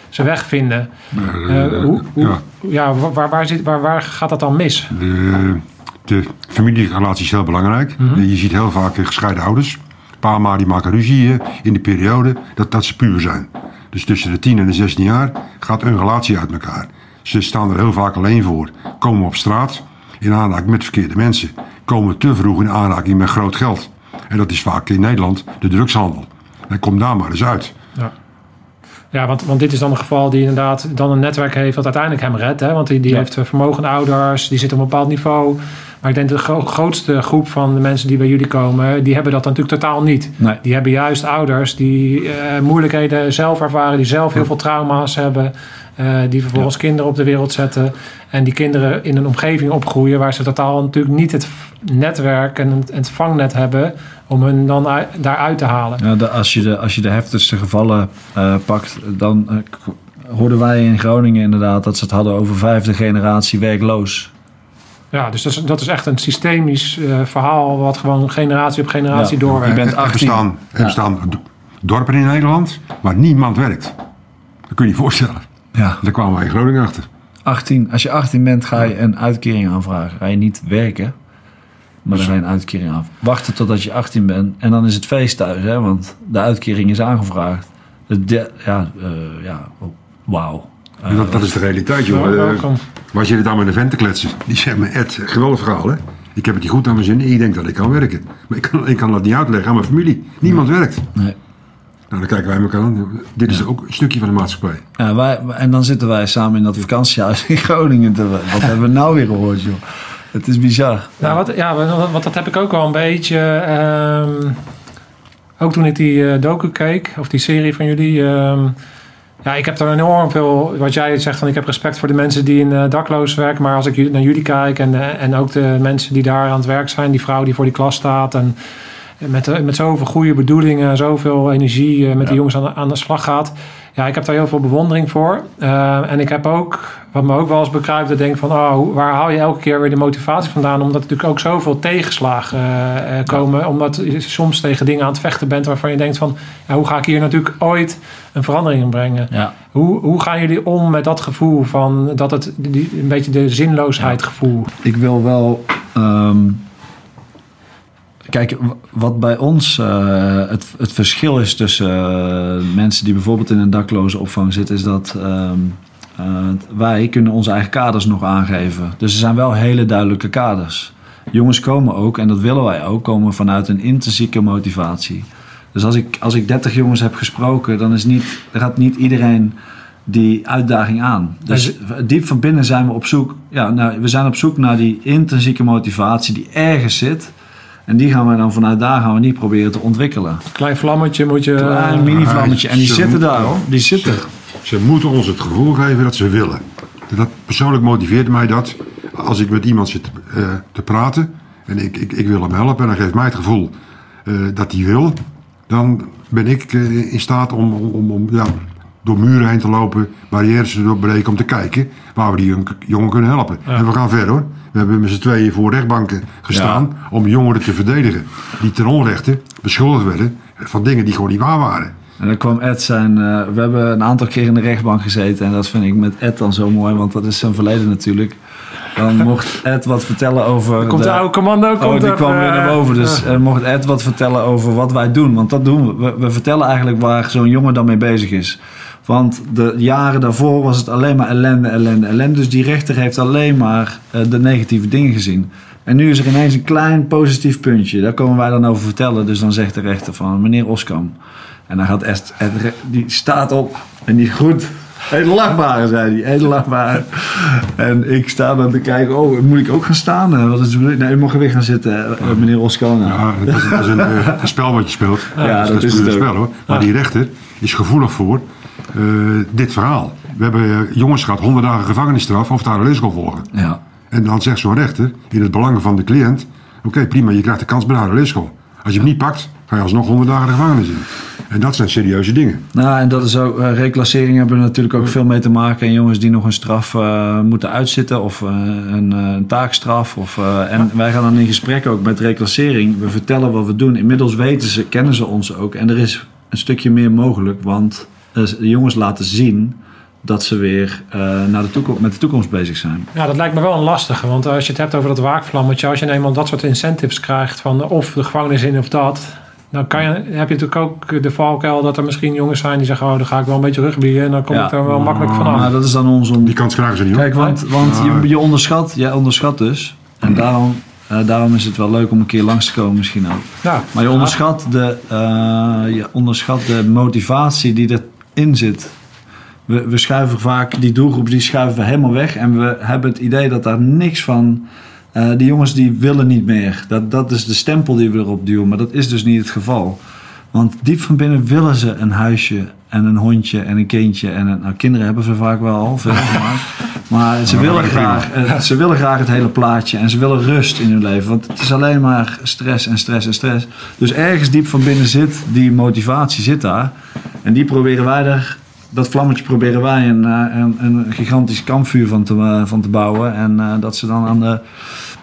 zijn weg vinden. Eh, Eh, hoe, hoe, ja. ja, waar, waar, zit, waar, waar gaat dat dan mis? De, de familierelatie is heel belangrijk. Mhm. Je ziet heel vaak gescheiden ouders. Pa en ma die maken ruzie in de periode dat, dat ze puur zijn. Dus tussen de 10 en de 16 jaar gaat een relatie uit elkaar. Ze staan er heel vaak alleen voor. Komen op straat in aanraking met verkeerde mensen. Komen te vroeg in aanraking met groot geld. En dat is vaak in Nederland de drugshandel. En kom daar maar eens uit. Ja. Ja, want, want dit is dan een geval die inderdaad dan een netwerk heeft dat uiteindelijk hem redt. Hè? Want die, die Ja. heeft eh, vermogende ouders, die zit op een bepaald niveau. Maar ik denk de gro- grootste groep van de mensen die bij jullie komen, die hebben dat natuurlijk totaal niet. Nee. Die hebben juist ouders die eh, moeilijkheden zelf ervaren, die zelf heel veel trauma's hebben. Eh, die vervolgens kinderen op de wereld zetten. En die kinderen in een omgeving opgroeien waar ze totaal natuurlijk niet het netwerk en het, het vangnet hebben om hun dan uit- daaruit te halen. Ja, de, als, je de, als je de heftigste gevallen eh, pakt, dan k- hoorden wij in Groningen inderdaad dat ze het hadden over vijfde generatie werkloos. Ja, dus dat is, dat is echt een systemisch eh, verhaal wat gewoon generatie op generatie Ja, doorwerkt. je bent Er 18. bestaan, er bestaan dorpen in Nederland waar niemand werkt. Dat kun je je voorstellen. Ja, Daar kwamen wij in Groningen achter. 18. Als je 18 bent, ga je een uitkering aanvragen. Ga je niet werken, maar dan ga je een uitkering aan. Wachten totdat je 18 bent en dan is het feest thuis, hè, want de uitkering is aangevraagd. De, de- ja, eh, ja, oh, wauw. Dat, dat is de realiteit, welkom. Maar als je dit aan met een vent te kletsen, die zegt me, Ed, geweldig verhaal hè. Ik heb het niet goed aan mijn zin. Ik denk dat ik kan werken. Maar ik kan, ik kan dat niet uitleggen aan mijn familie. Niemand werkt. Nee. Nou, dan kijken wij elkaar aan. Dit is ook een stukje van de maatschappij. Ja, wij, en dan zitten wij samen in dat vakantiehuis in Groningen. Te, wat [LAUGHS] hebben we nou weer gehoord, joh? Het is bizar. Nou, wat, ja, want want dat heb ik ook wel een beetje. ehm, ook toen ik die eh, docu keek, of die serie van jullie. ehm, ja, ik heb daar enorm veel. Wat jij zegt, van ik heb respect voor de mensen die in eh, dakloos werken. Maar als ik naar jullie kijk en, eh, en ook de mensen die daar aan het werk zijn, die vrouw die voor die klas staat. En met, eh, met zoveel goede bedoelingen, zoveel energie eh, met die jongens aan de, aan de slag gaat. Ja, ik heb daar heel veel bewondering voor. Eh, en ik heb ook, wat me ook wel eens bekruipt, dat ik denk van, oh, waar haal je elke keer weer de motivatie vandaan? Omdat er natuurlijk ook zoveel tegenslagen komen. Omdat je soms tegen dingen aan het vechten bent waarvan je denkt van, ja, hoe ga ik hier natuurlijk ooit een verandering in brengen? Ja. Hoe, hoe gaan jullie om met dat gevoel van, dat het die, een beetje de zinloosheid gevoel? Ik wil wel. ehm, kijk, wat bij ons eh, het, het verschil is tussen eh, mensen die bijvoorbeeld in een dakloze opvang zitten, is dat ehm, eh, wij kunnen onze eigen kaders nog aangeven. Dus er zijn wel hele duidelijke kaders. Jongens komen ook, en dat willen wij ook, komen vanuit een intrinsieke motivatie. Dus als ik, als ik 30 jongens heb gesproken, dan is niet, gaat niet iedereen die uitdaging aan. Dus diep van binnen zijn we op zoek. Ja, nou, we zijn op zoek naar die intrinsieke motivatie die ergens zit. En die gaan we dan vanuit daar gaan we niet proberen te ontwikkelen. Klein vlammetje moet je... Klein mini-vlammetje. En die ze zitten daar hoor. Die zitten. Ze moeten ons het gevoel geven dat ze willen. Dat persoonlijk motiveert mij dat als ik met iemand zit eh, te praten en ik, ik, ik wil hem helpen en dan geeft mij het gevoel eh, dat hij wil, dan ben ik eh, in staat om, om, om, om, ja, door muren heen te lopen, barrières te doorbreken om te kijken waar we die jong- jongen kunnen helpen. En we gaan verder hoor. We hebben met z'n tweeën voor rechtbanken gestaan om jongeren te verdedigen die ten onrechte beschuldigd werden van dingen die gewoon niet waar waren. En dan kwam Ed zijn... eh, we hebben een aantal keer in de rechtbank gezeten. En dat vind ik met Ed dan zo mooi. Want dat is zijn verleden natuurlijk. Dan [LAUGHS] mocht Ed wat vertellen over... Komt de oude commando, Oh, komt die er, kwam weer naar boven. Dus eh, mocht Ed wat vertellen over wat wij doen. Want dat doen we. We, we vertellen eigenlijk waar zo'n jongen dan mee bezig is. Want de jaren daarvoor was het alleen maar ellende, ellende, ellende. Dus die rechter heeft alleen maar eh, de negatieve dingen gezien. En nu is er ineens een klein positief puntje. Daar komen wij dan over vertellen. Dus dan zegt de rechter van meneer Oskam. En dan gaat re- die staat op en die groet. Edelachtbare, zei hij. Edelachtbare. En ik sta dan te kijken, oh, moet ik ook gaan staan? Eh, Wat is bedoeling? Nee, mag er weer gaan zitten, eh, meneer Oskam. Ja, dat is, dat is een, een spel wat je speelt. Ja, dat is het een spel hoor. Maar die rechter is gevoelig voor dit verhaal. We hebben eh, jongens gehad, 100 dagen gevangenisstraf of daar een les kon volgen. Ja. En dan zegt zo'n rechter, in het belang van de cliënt... Oké, prima, je krijgt de kans bij de harde leerschool. Als je hem niet pakt, ga je alsnog 100 dagen de gevangenis in. En dat zijn serieuze dingen. Nou, en dat is ook, eh, reclassering hebben er natuurlijk ook veel mee te maken. En jongens die nog een straf eh, moeten uitzitten of eh, een, eh, een taakstraf. Of, eh, en wij gaan dan in gesprek ook met reclassering. We vertellen wat we doen. Inmiddels weten ze, kennen ze ons ook. En er is een stukje meer mogelijk, want eh, de jongens laten zien dat ze weer eh, naar de toekomst, met de toekomst bezig zijn. Ja, dat lijkt me wel een lastige. Want als je het hebt over dat waakvlammetje, als je eenmaal dat soort incentives krijgt van of de gevangenis in of dat, dan kan je, heb je natuurlijk ook de valkuil dat er misschien jongens zijn die zeggen, oh, dan ga ik wel een beetje rugbieden en dan kom Ja. ik er wel makkelijk vanaf. Maar dat is dan ons on- Die kans krijgen ze niet hoor. Kijk, want, want je, je onderschat, jij onderschat dus. En daarom, eh, daarom is het wel leuk om een keer langs te komen misschien ook. Ja, Maar je onderschat de, eh, je onderschat de motivatie die erin zit. We, we schuiven vaak die doelgroep, die schuiven we helemaal weg. En we hebben het idee dat daar niks van... eh, die jongens die willen niet meer. Dat, dat is de stempel die we erop duwen. Maar dat is dus niet het geval. Want diep van binnen willen ze een huisje en een hondje en een kindje. En een, nou, kinderen hebben ze vaak wel al, veel [LAUGHS] gemaakt. Maar ze willen, maar graag, ze willen graag het hele plaatje. En ze willen rust in hun leven. Want het is alleen maar stress en stress en stress. Dus ergens diep van binnen zit die motivatie zit daar. En die proberen wij er... Dat vlammetje proberen wij een, eh, een, een gigantisch kampvuur van te, eh, van te bouwen. En eh, dat ze dan aan de...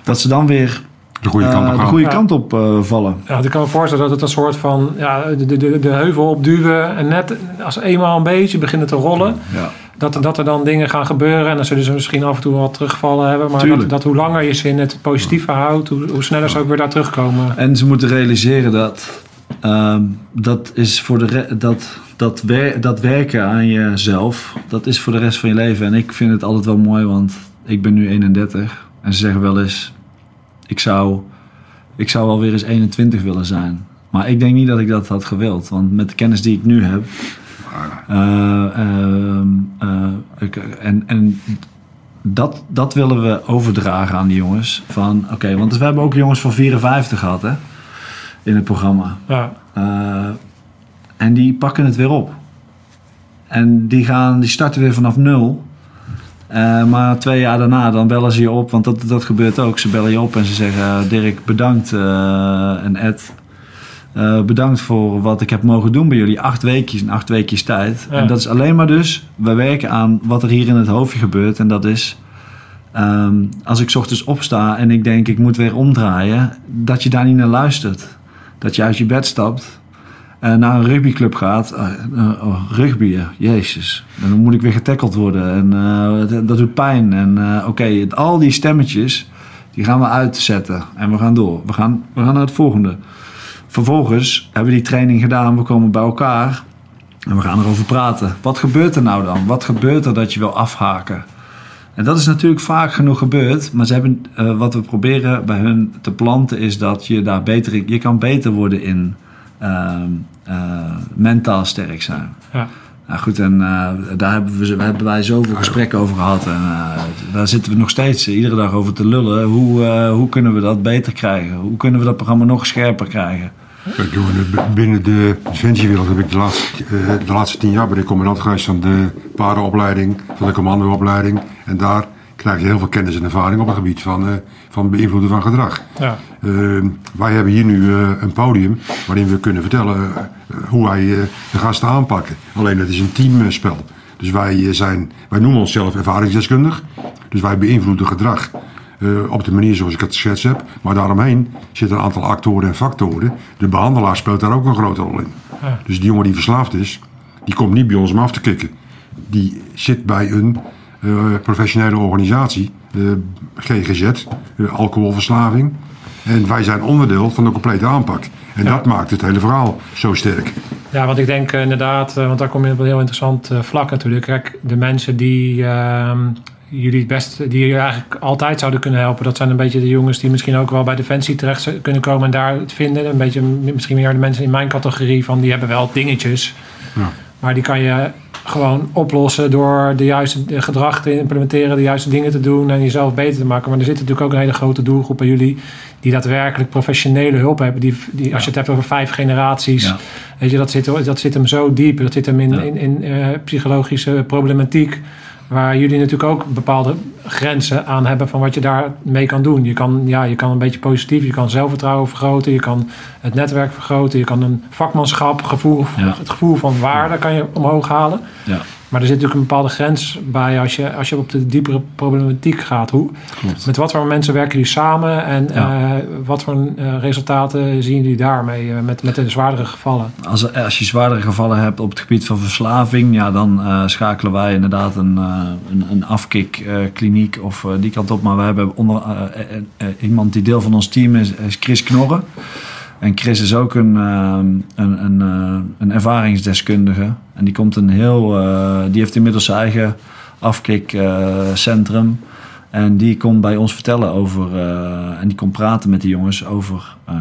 Dat ze dan weer De goede eh, kant op de gaan. goede Ja. kant op eh, vallen. Ja, ik kan me voorstellen dat het een soort van ja, de, de, de heuvel opduwen. En net als eenmaal een beetje beginnen te rollen, Ja. dat, dat er dan dingen gaan gebeuren. En dan zullen ze misschien af en toe wat terugvallen hebben. Maar dat, dat hoe langer je ze in het positieve houdt, hoe, hoe sneller ze ook weer daar terugkomen. En ze moeten realiseren dat, ehm, dat, is voor de re- dat dat, wer- dat werken aan jezelf, dat is voor de rest van je leven. En ik vind het altijd wel mooi, want ik ben nu 31. En ze zeggen wel eens, ik zou, ik zou wel weer eens 21 willen zijn. Maar ik denk niet dat ik dat had gewild. Want met de kennis die ik nu heb... eh, ehm, eh, ik- en en dat, dat willen we overdragen aan die jongens. Van, oké, want we hebben ook jongens van 54 gehad, hè? In het programma. Ja, Eh, en die pakken het weer op. En die, gaan, die starten weer vanaf nul. Eh, maar twee jaar daarna, dan bellen ze je op. Want dat, dat gebeurt ook. Ze bellen je op en ze zeggen... Dirk, bedankt. eh, en Ed, eh, bedankt voor wat ik heb mogen doen bij jullie. Acht weekjes in acht weekjes tijd. Ja. En dat is alleen maar dus... We werken aan wat er hier in het hoofdje gebeurt. En dat is... ehm, als ik 's ochtends opsta en ik denk ik moet weer omdraaien... Dat je daar niet naar luistert. Dat je uit je bed stapt en naar een rugbyclub gaat. eh, eh, oh, rugby, eh, jezus. Dan moet ik weer getackeld worden. En eh, dat, doet pijn. En eh, oké, al die stemmetjes, die gaan we uitzetten. En we gaan door. We gaan, we gaan naar het volgende. Vervolgens hebben we die training gedaan. We komen bij elkaar. En we gaan erover praten. Wat gebeurt er nou dan? Wat gebeurt er dat je wil afhaken? En dat is natuurlijk vaak genoeg gebeurd. Maar ze hebben, eh, wat we proberen bij hun te planten is dat je daar beter in... Je kan beter worden in eh, mentaal sterk zijn. ja. Nou goed, en eh, daar hebben, we, hebben wij zoveel gesprekken over gehad. En eh, daar zitten we nog steeds eh, iedere dag over te lullen. Hoe, eh, hoe kunnen we dat beter krijgen? Hoe kunnen we dat programma nog scherper krijgen? Binnen de defensiewereld heb ik de laatste, eh, de laatste tien jaar ben ik commandant geweest van de paardenopleiding, van de commandoopleiding. En daar krijg je heel veel kennis en ervaring op het gebied van, eh, van beïnvloeden van gedrag. ja. Eh, wij hebben hier nu eh, een podium waarin we kunnen vertellen eh, hoe wij eh, de gasten aanpakken. Alleen het is een teamspel. Dus wij, zijn, wij noemen onszelf ervaringsdeskundig. Dus wij beïnvloeden gedrag op de manier zoals ik het geschetst heb. Maar daaromheen zitten een aantal actoren en factoren. De behandelaar speelt daar ook een grote rol in. Ja. Dus die jongen die verslaafd is, die komt niet bij ons om af te kicken. Die zit bij een professionele organisatie, eh, GGZ, eh, alcoholverslaving. En wij zijn onderdeel van de complete aanpak. En Ja. dat maakt het hele verhaal zo sterk. Ja, want ik denk eh, inderdaad, eh, want daar kom je op een heel interessant eh, vlak natuurlijk. Kijk, de mensen die ehm, jullie het best, die jullie eigenlijk altijd zouden kunnen helpen, dat zijn een beetje de jongens die misschien ook wel bij Defensie terecht kunnen komen en daar het vinden. Een beetje misschien meer de mensen in mijn categorie van die hebben wel dingetjes. Ja. Maar die kan je gewoon oplossen door de juiste gedrag te implementeren, de juiste dingen te doen en jezelf beter te maken. Maar er zit natuurlijk ook een hele grote doelgroep bij jullie die daadwerkelijk professionele hulp hebben. Die, die, als je het hebt over vijf generaties, Ja. Weet je, dat zit, dat zit hem zo diep. Dat zit hem in, Ja. in, in eh, psychologische problematiek. Waar jullie natuurlijk ook bepaalde grenzen aan hebben van wat je daarmee kan doen. Je kan, ja, je kan een beetje positief, je kan zelfvertrouwen vergroten, je kan het netwerk vergroten, je kan een vakmanschap, gevoel, Ja. het gevoel van waarde kan je omhoog halen. Ja, Maar er zit natuurlijk een bepaalde grens bij als je, als je op de diepere problematiek gaat. Hoe, klopt. met wat voor mensen werken jullie samen en Ja. eh, wat voor eh, resultaten zien jullie daarmee eh, met, met de zwaardere gevallen? Als, als je zwaardere gevallen hebt op het gebied van verslaving, ja, dan schakelen wij inderdaad een, een, een afkikkliniek of die kant op. Maar we hebben onder, iemand die deel van ons team is, is Chris Knorren. En Chris is ook een, eh, een, een, eh, een ervaringsdeskundige. En die, komt een heel, eh, die heeft inmiddels zijn eigen afkikcentrum. en die komt bij ons vertellen over, eh, en die komt praten met de jongens over eh,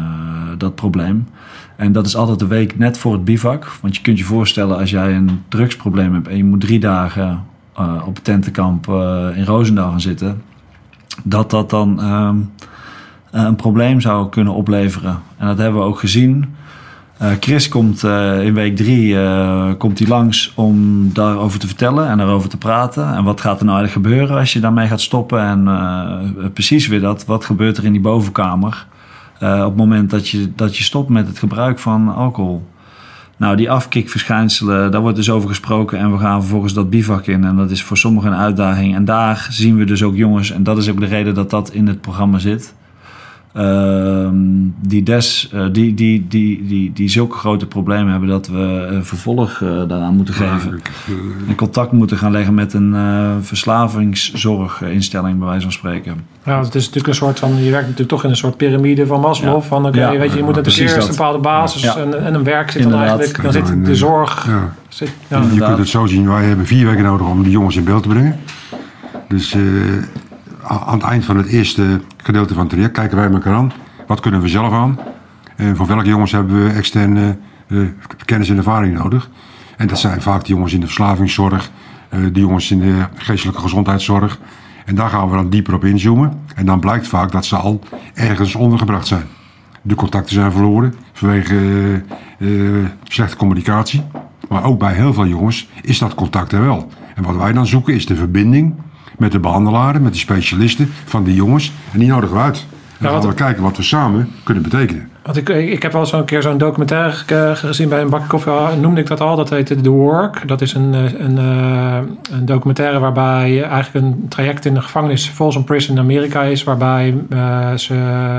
dat probleem. En dat is altijd de week net voor het bivak. Want je kunt je voorstellen als jij een drugsprobleem hebt en je moet drie dagen eh, op het tentenkamp eh, in Roosendaal gaan zitten. Dat dat dan ehm, een probleem zou kunnen opleveren. En dat hebben we ook gezien. Eh, Chris komt eh, in week drie eh, komt hij langs om daarover te vertellen en daarover te praten. En wat gaat er nou eigenlijk gebeuren als je daarmee gaat stoppen? En eh, precies weer dat, wat gebeurt er in die bovenkamer eh, op het moment dat je, dat je stopt met het gebruik van alcohol? Nou, die afkikverschijnselen, daar wordt dus over gesproken en we gaan vervolgens dat bivak in. En dat is voor sommigen een uitdaging. En daar zien we dus ook jongens, en dat is ook de reden dat dat in het programma zit. Ehm, die, des, eh, die, die, die, die, die zulke grote problemen hebben dat we een vervolg eh, daaraan moeten geven. eh, In contact moeten gaan leggen met een eh, verslavingszorginstelling, bij wijze van spreken. Ja, het is natuurlijk een soort van, je werkt natuurlijk toch in een soort piramide van Maslow. Ja. Van oké, Ja. weet je, je moet natuurlijk eerst een bepaalde basis Ja. en, en een werk zit dan eigenlijk. Dan zit de en, zorg. ja. Zit, ja. Je kunt het zo zien, wij hebben vier weken nodig om die jongens in beeld te brengen. Dus eh, aan het eind van het eerste gedeelte van het traject kijken wij elkaar aan. Wat kunnen we zelf aan? En voor welke jongens hebben we externe eh, kennis en ervaring nodig? En dat zijn vaak de jongens in de verslavingszorg, eh, de jongens in de geestelijke gezondheidszorg. En daar gaan we dan dieper op inzoomen. En dan blijkt vaak dat ze al ergens ondergebracht zijn. De contacten zijn verloren vanwege eh, slechte communicatie. Maar ook bij heel veel jongens is dat contact er wel. En wat wij dan zoeken is de verbinding met de behandelaren, met de specialisten van die jongens. En die nodigen we uit. En dan gaan we kijken wat we samen kunnen betekenen. Want ik, ik heb wel eens een keer zo'n documentaire ge- gezien bij een bak koffie. ah, Noemde ik dat al? Dat heette The Work. Dat is een, eh, een, eh, een documentaire waarbij eigenlijk een traject in de gevangenis Folsom Prison in Amerika is. Waarbij eh, ze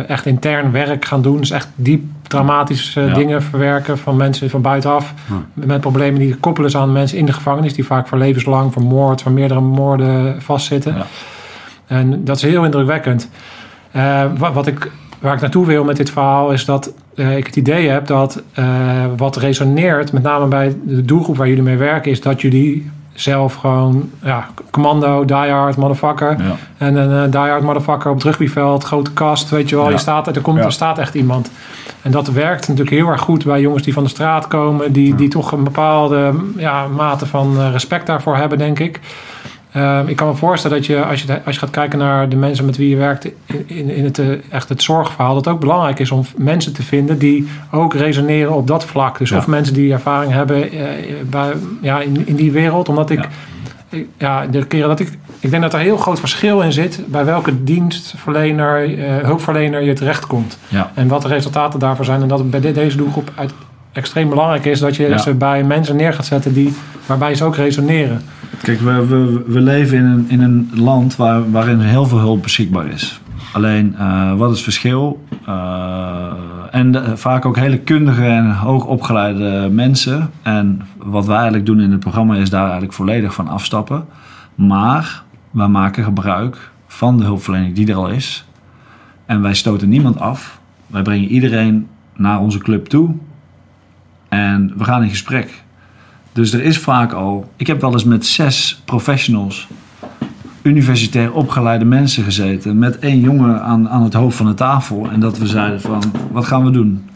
echt intern werk gaan doen. Dus echt diep traumatische Ja. dingen verwerken van mensen van buitenaf. Met problemen die koppelen aan mensen in de gevangenis. Die vaak voor levenslang, voor moord, voor meerdere moorden vastzitten. Ja. En dat is heel indrukwekkend. Eh, wat, wat ik, waar ik naartoe wil met dit verhaal is dat eh, ik het idee heb dat eh, wat resoneert, met name bij de doelgroep waar jullie mee werken, is dat jullie zelf gewoon, ja, commando, diehard, motherfucker. Ja. En een uh, diehard motherfucker op het rugbyveld, grote kast, weet je wel. Ja. Je staat, er, komt, er staat echt iemand. En dat werkt natuurlijk heel erg goed bij jongens die van de straat komen, die, die toch een bepaalde ja, mate van respect daarvoor hebben, denk ik. Ehm, ik kan me voorstellen dat je als, je, als je gaat kijken naar de mensen met wie je werkt in, in, in het, eh, echt het zorgverhaal, dat het ook belangrijk is om mensen te vinden die ook resoneren op dat vlak. Dus Ja. of mensen die ervaring hebben eh, bij, ja, in, in die wereld. Omdat ik, Ja. ik- ja, de keren dat ik, ik denk dat er een heel groot verschil in zit bij welke dienstverlener, eh, hulpverlener je terechtkomt. Ja. En wat de resultaten daarvoor zijn. En dat het bij de- deze doelgroep uit, extreem belangrijk is dat je Ja. ze bij mensen neer gaat zetten die, waarbij ze ook resoneren. Kijk, we, we, we leven in een, in een land waar, waarin heel veel hulp beschikbaar is. Alleen, eh, wat is het verschil? Eh, en de- vaak ook hele kundige en hoogopgeleide mensen. En wat wij eigenlijk doen in het programma is daar eigenlijk volledig van afstappen. Maar wij maken gebruik van de hulpverlening die er al is. En wij stoten niemand af. Wij brengen iedereen naar onze club toe. En we gaan in gesprek. Dus er is vaak al. Ik heb wel eens met zes professionals, universitair opgeleide mensen gezeten. Met één jongen aan, aan het hoofd van de tafel. En dat we zeiden van, wat gaan we doen?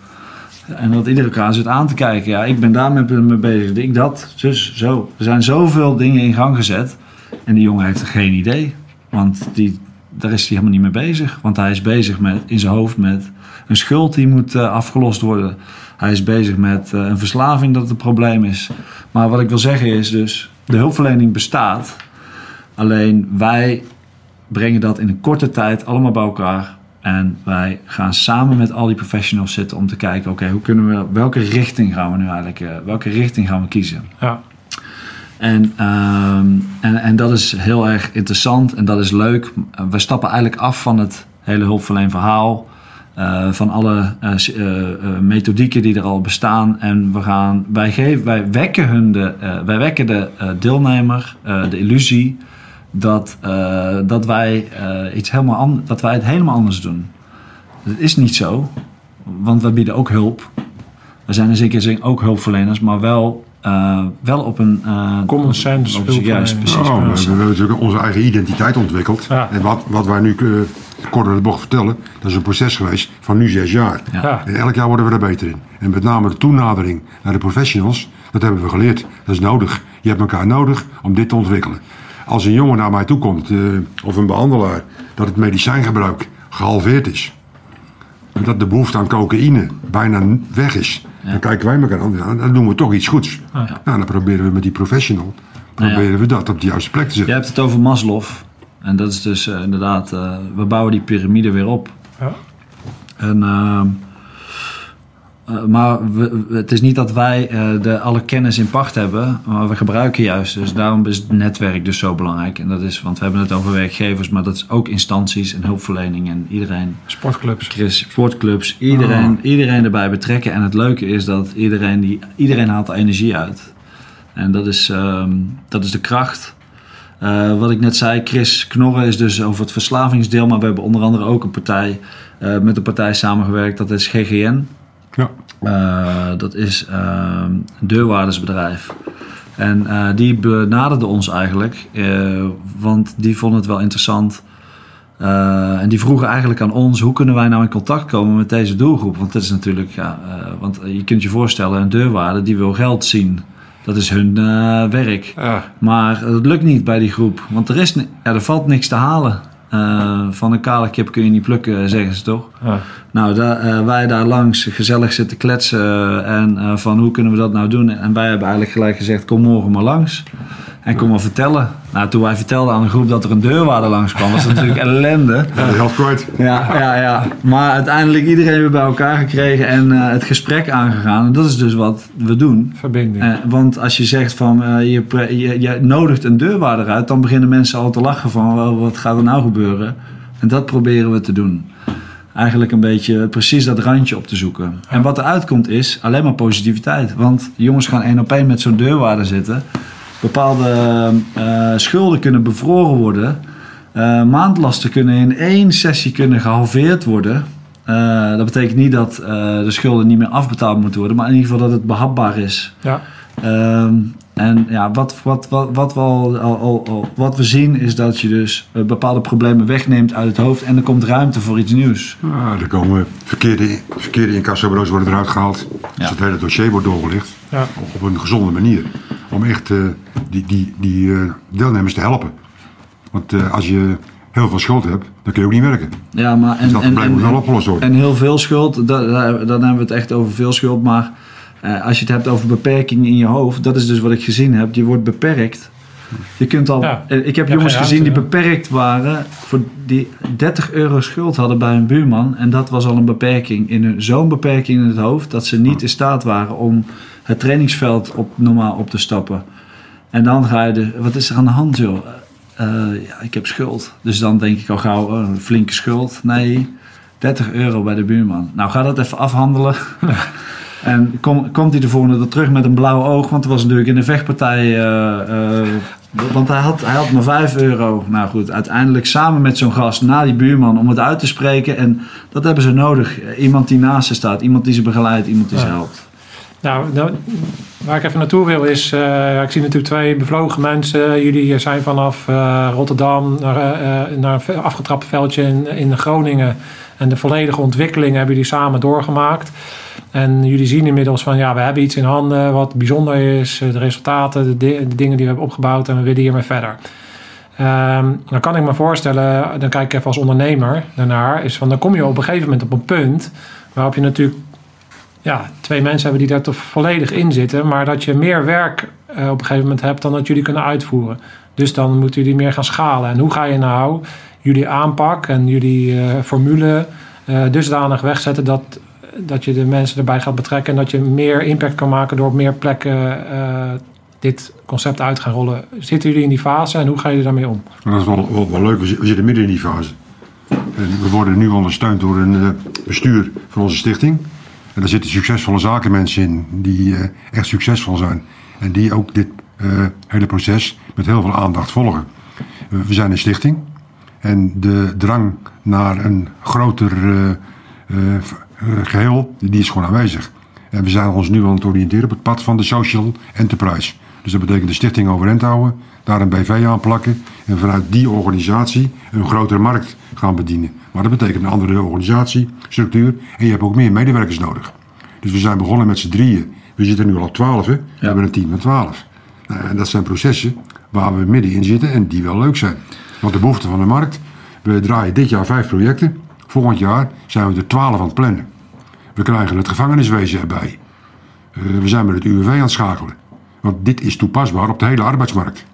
En dat iedereen elkaar zit aan te kijken. Ja, ik ben daar mee bezig. Ik dat, zus, zo. Er zijn zoveel dingen in gang gezet. En die jongen heeft geen idee. Want die, daar is hij helemaal niet mee bezig. Want hij is bezig met, in zijn hoofd met een schuld die moet eh, afgelost worden. Hij is bezig met eh, een verslaving dat het probleem is. Maar wat ik wil zeggen is dus, de hulpverlening bestaat. Alleen wij brengen dat in een korte tijd allemaal bij elkaar. En wij gaan samen met al die professionals zitten om te kijken, oké, hoe kunnen we, welke richting gaan we nu eigenlijk, eh, welke richting gaan we kiezen? Ja. En, ehm, en, en dat is heel erg interessant en dat is leuk. We stappen eigenlijk af van het hele hulpverleenverhaal. eh van alle eh, eh, methodieken die er al bestaan. En we gaan, wij, geven, wij wekken, hun de, wij wekken de deelnemer de illusie dat, dat, wij, iets helemaal an- dat wij het helemaal anders doen. Dat is niet zo, want we bieden ook hulp. We zijn in zekere zin ook hulpverleners, maar wel, eh, wel op een... eh, Common sense op- op- Juist, hulpverlening. precies. Oh, we, hebben natuurlijk onze eigen identiteit ontwikkeld. Ja. En wat, wat wij nu eh, kort door de bocht vertellen, dat is een proces geweest van nu zes jaar. Ja. Ja. En elk jaar worden we er beter in. En met name de toenadering naar de professionals, dat hebben we geleerd. Dat is nodig. Je hebt elkaar nodig om dit te ontwikkelen. Als een jongen naar mij toe komt, eh, of een behandelaar, dat het medicijngebruik gehalveerd is. En dat de behoefte aan cocaïne bijna weg is. Dan kijken wij elkaar aan, dan doen we toch iets goeds. Nou, dan proberen we met die professional, proberen we dat op de juiste plek te Je zetten. hebt het over Maslow. En dat is dus eh, inderdaad, eh, we bouwen die piramide weer op. Ja. En eh, maar we- we- het is niet dat wij eh, de, alle kennis in pacht hebben, maar we gebruiken juist. Dus daarom is het netwerk dus zo belangrijk. En dat is, want we hebben het over werkgevers, maar dat is ook instanties en hulpverlening en iedereen. Sportclubs. Chris, sportclubs, iedereen, iedereen erbij betrekken. En het leuke is dat iedereen, die, iedereen haalt er energie uit. En dat is, ehm, dat is de kracht. Eh, wat ik net zei, Chris Knorren is dus over het verslavingsdeel. Maar we hebben onder andere ook een partij, met een partij samengewerkt. Dat is GGN. Ja. Eh, dat is ehm, een deurwaardersbedrijf. En eh, die benaderde ons eigenlijk, eh, want die vonden het wel interessant. En die vroegen eigenlijk aan ons, hoe kunnen wij nou in contact komen met deze doelgroep? Want dat is natuurlijk, ja, want je kunt je voorstellen, een deurwaarder die wil geld zien. Dat is hun werk. Maar het lukt niet bij die groep, want er, is, ja, er valt niks te halen. Eh, van een kale kip kun je niet plukken, zeggen ze toch? Ja. Nou, daar, eh, wij daar langs gezellig zitten kletsen en eh, van hoe kunnen we dat nou doen? En wij hebben eigenlijk gelijk gezegd, kom morgen maar langs. En kom maar vertellen. Nou, toen wij vertelden aan de groep dat er een deurwaarder langs kwam, was dat natuurlijk [LAUGHS] ellende. Ja, de helft kwijt. Ja, ja, ja. Maar uiteindelijk iedereen weer bij elkaar gekregen en eh, het gesprek aangegaan. En dat is dus wat we doen. Verbinding. Eh, want als je zegt van eh, je, pre- je, je nodigt een deurwaarder uit, dan beginnen mensen al te lachen van wat gaat er nou gebeuren? En dat proberen we te doen. Eigenlijk een beetje precies dat randje op te zoeken. En wat eruit komt is alleen maar positiviteit. Want jongens gaan één op één met zo'n deurwaarder zitten. Bepaalde eh, schulden kunnen bevroren worden. Eh, maandlasten kunnen in één sessie kunnen gehalveerd worden. Eh, dat betekent niet dat eh, de schulden niet meer afbetaald moeten worden, maar in ieder geval dat het behapbaar is. Ja. Ehm, en ja, wat, wat, wat, wat, we al, al, al- al- wat we zien is dat je dus bepaalde problemen wegneemt uit het hoofd en er komt ruimte voor iets nieuws. Ah, er komen verkeerde, verkeerde incassobureaus worden eruit gehaald. Ja. Dus het hele dossier wordt doorgelicht. Ja. Op een gezonde manier. Om echt eh, die, die, die eh, deelnemers te helpen. Want eh, als je heel veel schuld hebt, dan kun je ook niet werken. Ja, maar en, Dus dat en, probleem moet en, wel opgelost worden. en heel veel schuld, da- da- dan hebben we het echt over veel schuld. Maar eh, als je het hebt over beperking in je hoofd, dat is dus wat ik gezien heb. Je wordt beperkt. Je kunt al, Ja. ik heb Ja, jongens gezien die beperkt waren, voor die 30 euro schuld hadden bij een buurman. En dat was al een beperking, in hun- zo'n beperking in het hoofd, dat ze niet in staat waren om het trainingsveld op, normaal op te stappen. En dan ga je, de, wat is er aan de hand joh? Eh, ja, ik heb schuld. Dus dan denk ik al gauw, oh, een flinke schuld. Nee, 30 euro bij de buurman. Nou, ga dat even afhandelen. [LAUGHS] en kom, komt hij de volgende dag terug met een blauw oog? Want er was natuurlijk in de vechtpartij... eh, eh, want hij had, hij had maar 5 euro. Nou goed, uiteindelijk samen met zo'n gast naar die buurman om het uit te spreken. En dat hebben ze nodig. Iemand die naast ze staat, iemand die ze begeleidt, iemand die ze helpt. Nou, nou, waar ik even naartoe wil is, eh, ik zie natuurlijk twee bevlogen mensen. Jullie zijn vanaf eh, Rotterdam naar, eh, eh, naar een afgetrapt veldje in, in Groningen. En de volledige ontwikkeling hebben jullie samen doorgemaakt. En jullie zien inmiddels van, ja, we hebben iets in handen wat bijzonder is. eh, De resultaten, de dingen die we hebben opgebouwd en we willen hiermee verder. Ehm, dan kan ik me voorstellen, dan kijk ik even als ondernemer daarnaar, is van dan kom je op een gegeven moment op een punt waarop je natuurlijk ja, twee mensen hebben die daar toch volledig in zitten, maar dat je meer werk eh, op een gegeven moment hebt dan dat jullie kunnen uitvoeren. Dus dan moeten jullie meer gaan schalen. En hoe ga je nou jullie aanpak en jullie eh, formule eh, dusdanig wegzetten dat, dat je de mensen erbij gaat betrekken en dat je meer impact kan maken door op meer plekken dit concept uit te gaan rollen. Zitten jullie in die fase en hoe gaan jullie daarmee om? Dat is wel, wel, wel leuk. We zi- we zitten midden in die fase. We worden nu ondersteund door een bestuur van onze stichting. En daar zitten succesvolle zakenmensen in die eh, echt succesvol zijn. En die ook dit eh, hele proces met heel veel aandacht volgen. We zijn een stichting. En de drang naar een groter eh, geheel, die is gewoon aanwezig. En we zijn ons nu aan het oriënteren op het pad van de social enterprise. Dus dat betekent de stichting overeind houden, daar een BV aan plakken en vanuit die organisatie een grotere markt gaan bedienen. Maar dat betekent een andere organisatiestructuur en je hebt ook meer medewerkers nodig. Dus we zijn begonnen met z'n drieën. We zitten nu al op twaalf, hè? We hebben een team van twaalf. Nou, en dat zijn processen waar we middenin zitten en die wel leuk zijn. Want de behoefte van de markt, we draaien dit jaar vijf projecten. Volgend jaar zijn we er twaalf aan het plannen. We krijgen het gevangeniswezen erbij. Eh, we zijn met het UWV aan het schakelen. Want dit is toepasbaar op de hele arbeidsmarkt.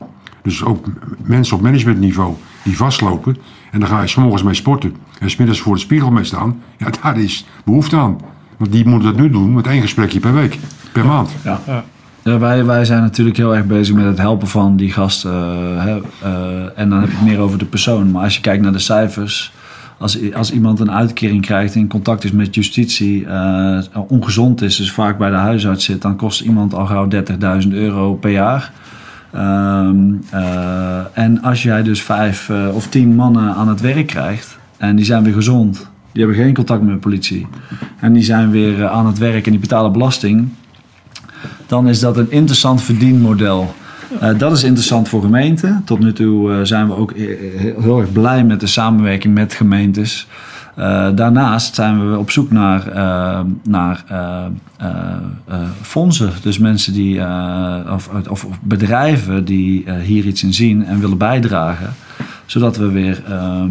Dus ook mensen op managementniveau die vastlopen. En dan ga je s'morgens mee sporten. En smiddags voor de spiegel mee staan. Ja, daar is behoefte aan. Want die moeten het nu doen met één gesprekje per week, per maand. Ja. Ja. Ja, wij, wij zijn natuurlijk heel erg bezig met het helpen van die gasten. eh, hè, eh, en dan heb je het meer over de persoon. Maar als je kijkt naar de cijfers. Als, als iemand een uitkering krijgt, in contact is met justitie, eh, ongezond is, dus vaak bij de huisarts zit, dan kost iemand al gauw 30.000 euro per jaar. Ehm, eh, en als jij dus vijf eh, of tien mannen aan het werk krijgt en die zijn weer gezond, die hebben geen contact met de politie en die zijn weer aan het werk en die betalen belasting, dan is dat een interessant verdienmodel. Eh, dat is interessant voor gemeenten. Tot nu toe eh, zijn we ook eh, heel, heel erg blij met de samenwerking met gemeentes. Eh, daarnaast zijn we op zoek naar, naar eh, eh, eh, fondsen. Dus mensen die, eh, of, of, bedrijven die eh, hier iets in zien en willen bijdragen. Zodat we weer. ehm,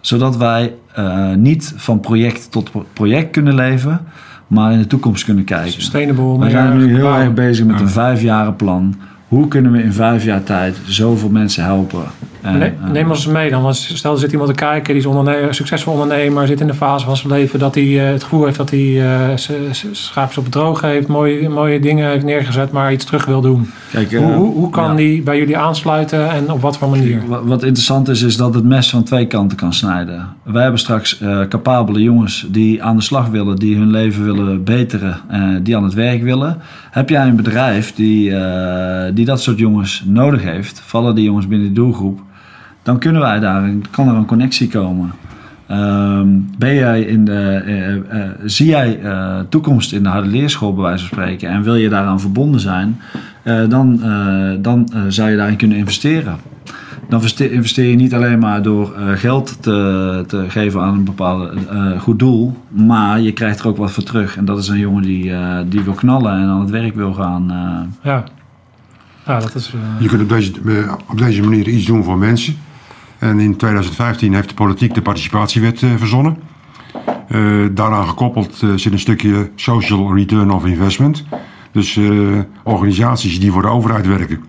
zodat wij eh, niet van project tot pro- project kunnen leven, maar in de toekomst kunnen kijken. Sustainable. We zijn nu heel erg bezig met een vijfjarenplan. Hoe kunnen we in vijf jaar tijd zoveel mensen helpen? Ne- eh, Neem ons eens mee dan. Als- Stel, er zit iemand te kijken, die is ondernemer, succesvol ondernemer, zit in de fase van zijn leven dat hij eh, het gevoel heeft dat hij eh, z- schaapjes op het droog heeft, mooie, mooie dingen heeft neergezet, maar iets terug wil doen. kijk, eh, hoe, hoe, kan ja. die bij jullie aansluiten en op wat voor manier? Wat, wat interessant is, is dat het mes van twee kanten kan snijden. Wij hebben straks eh, capabele jongens die aan de slag willen, die hun leven willen beteren, eh, die aan het werk willen. Heb jij een bedrijf die, eh, die dat soort jongens nodig heeft, vallen die jongens binnen de doelgroep, dan kunnen wij daar, kan er een connectie komen. Ehm, ben jij in de, eh, eh, zie jij eh, toekomst in de harde leerschool bij wijze van spreken en wil je daaraan verbonden zijn, eh, dan, eh, dan eh, zou je daarin kunnen investeren. Dan investeer je niet alleen maar door eh, geld te, te geven aan een bepaald eh, goed doel, maar je krijgt er ook wat voor terug. En dat is een jongen die, eh, die wil knallen en aan het werk wil gaan. eh. Ja, ja dat is... eh, Je kunt op deze, eh, op deze manier iets doen voor mensen. En in 2015 heeft de politiek de participatiewet eh, verzonnen. Eh, daaraan gekoppeld eh, zit een stukje social return of investment. Dus organisaties die voor de overheid werken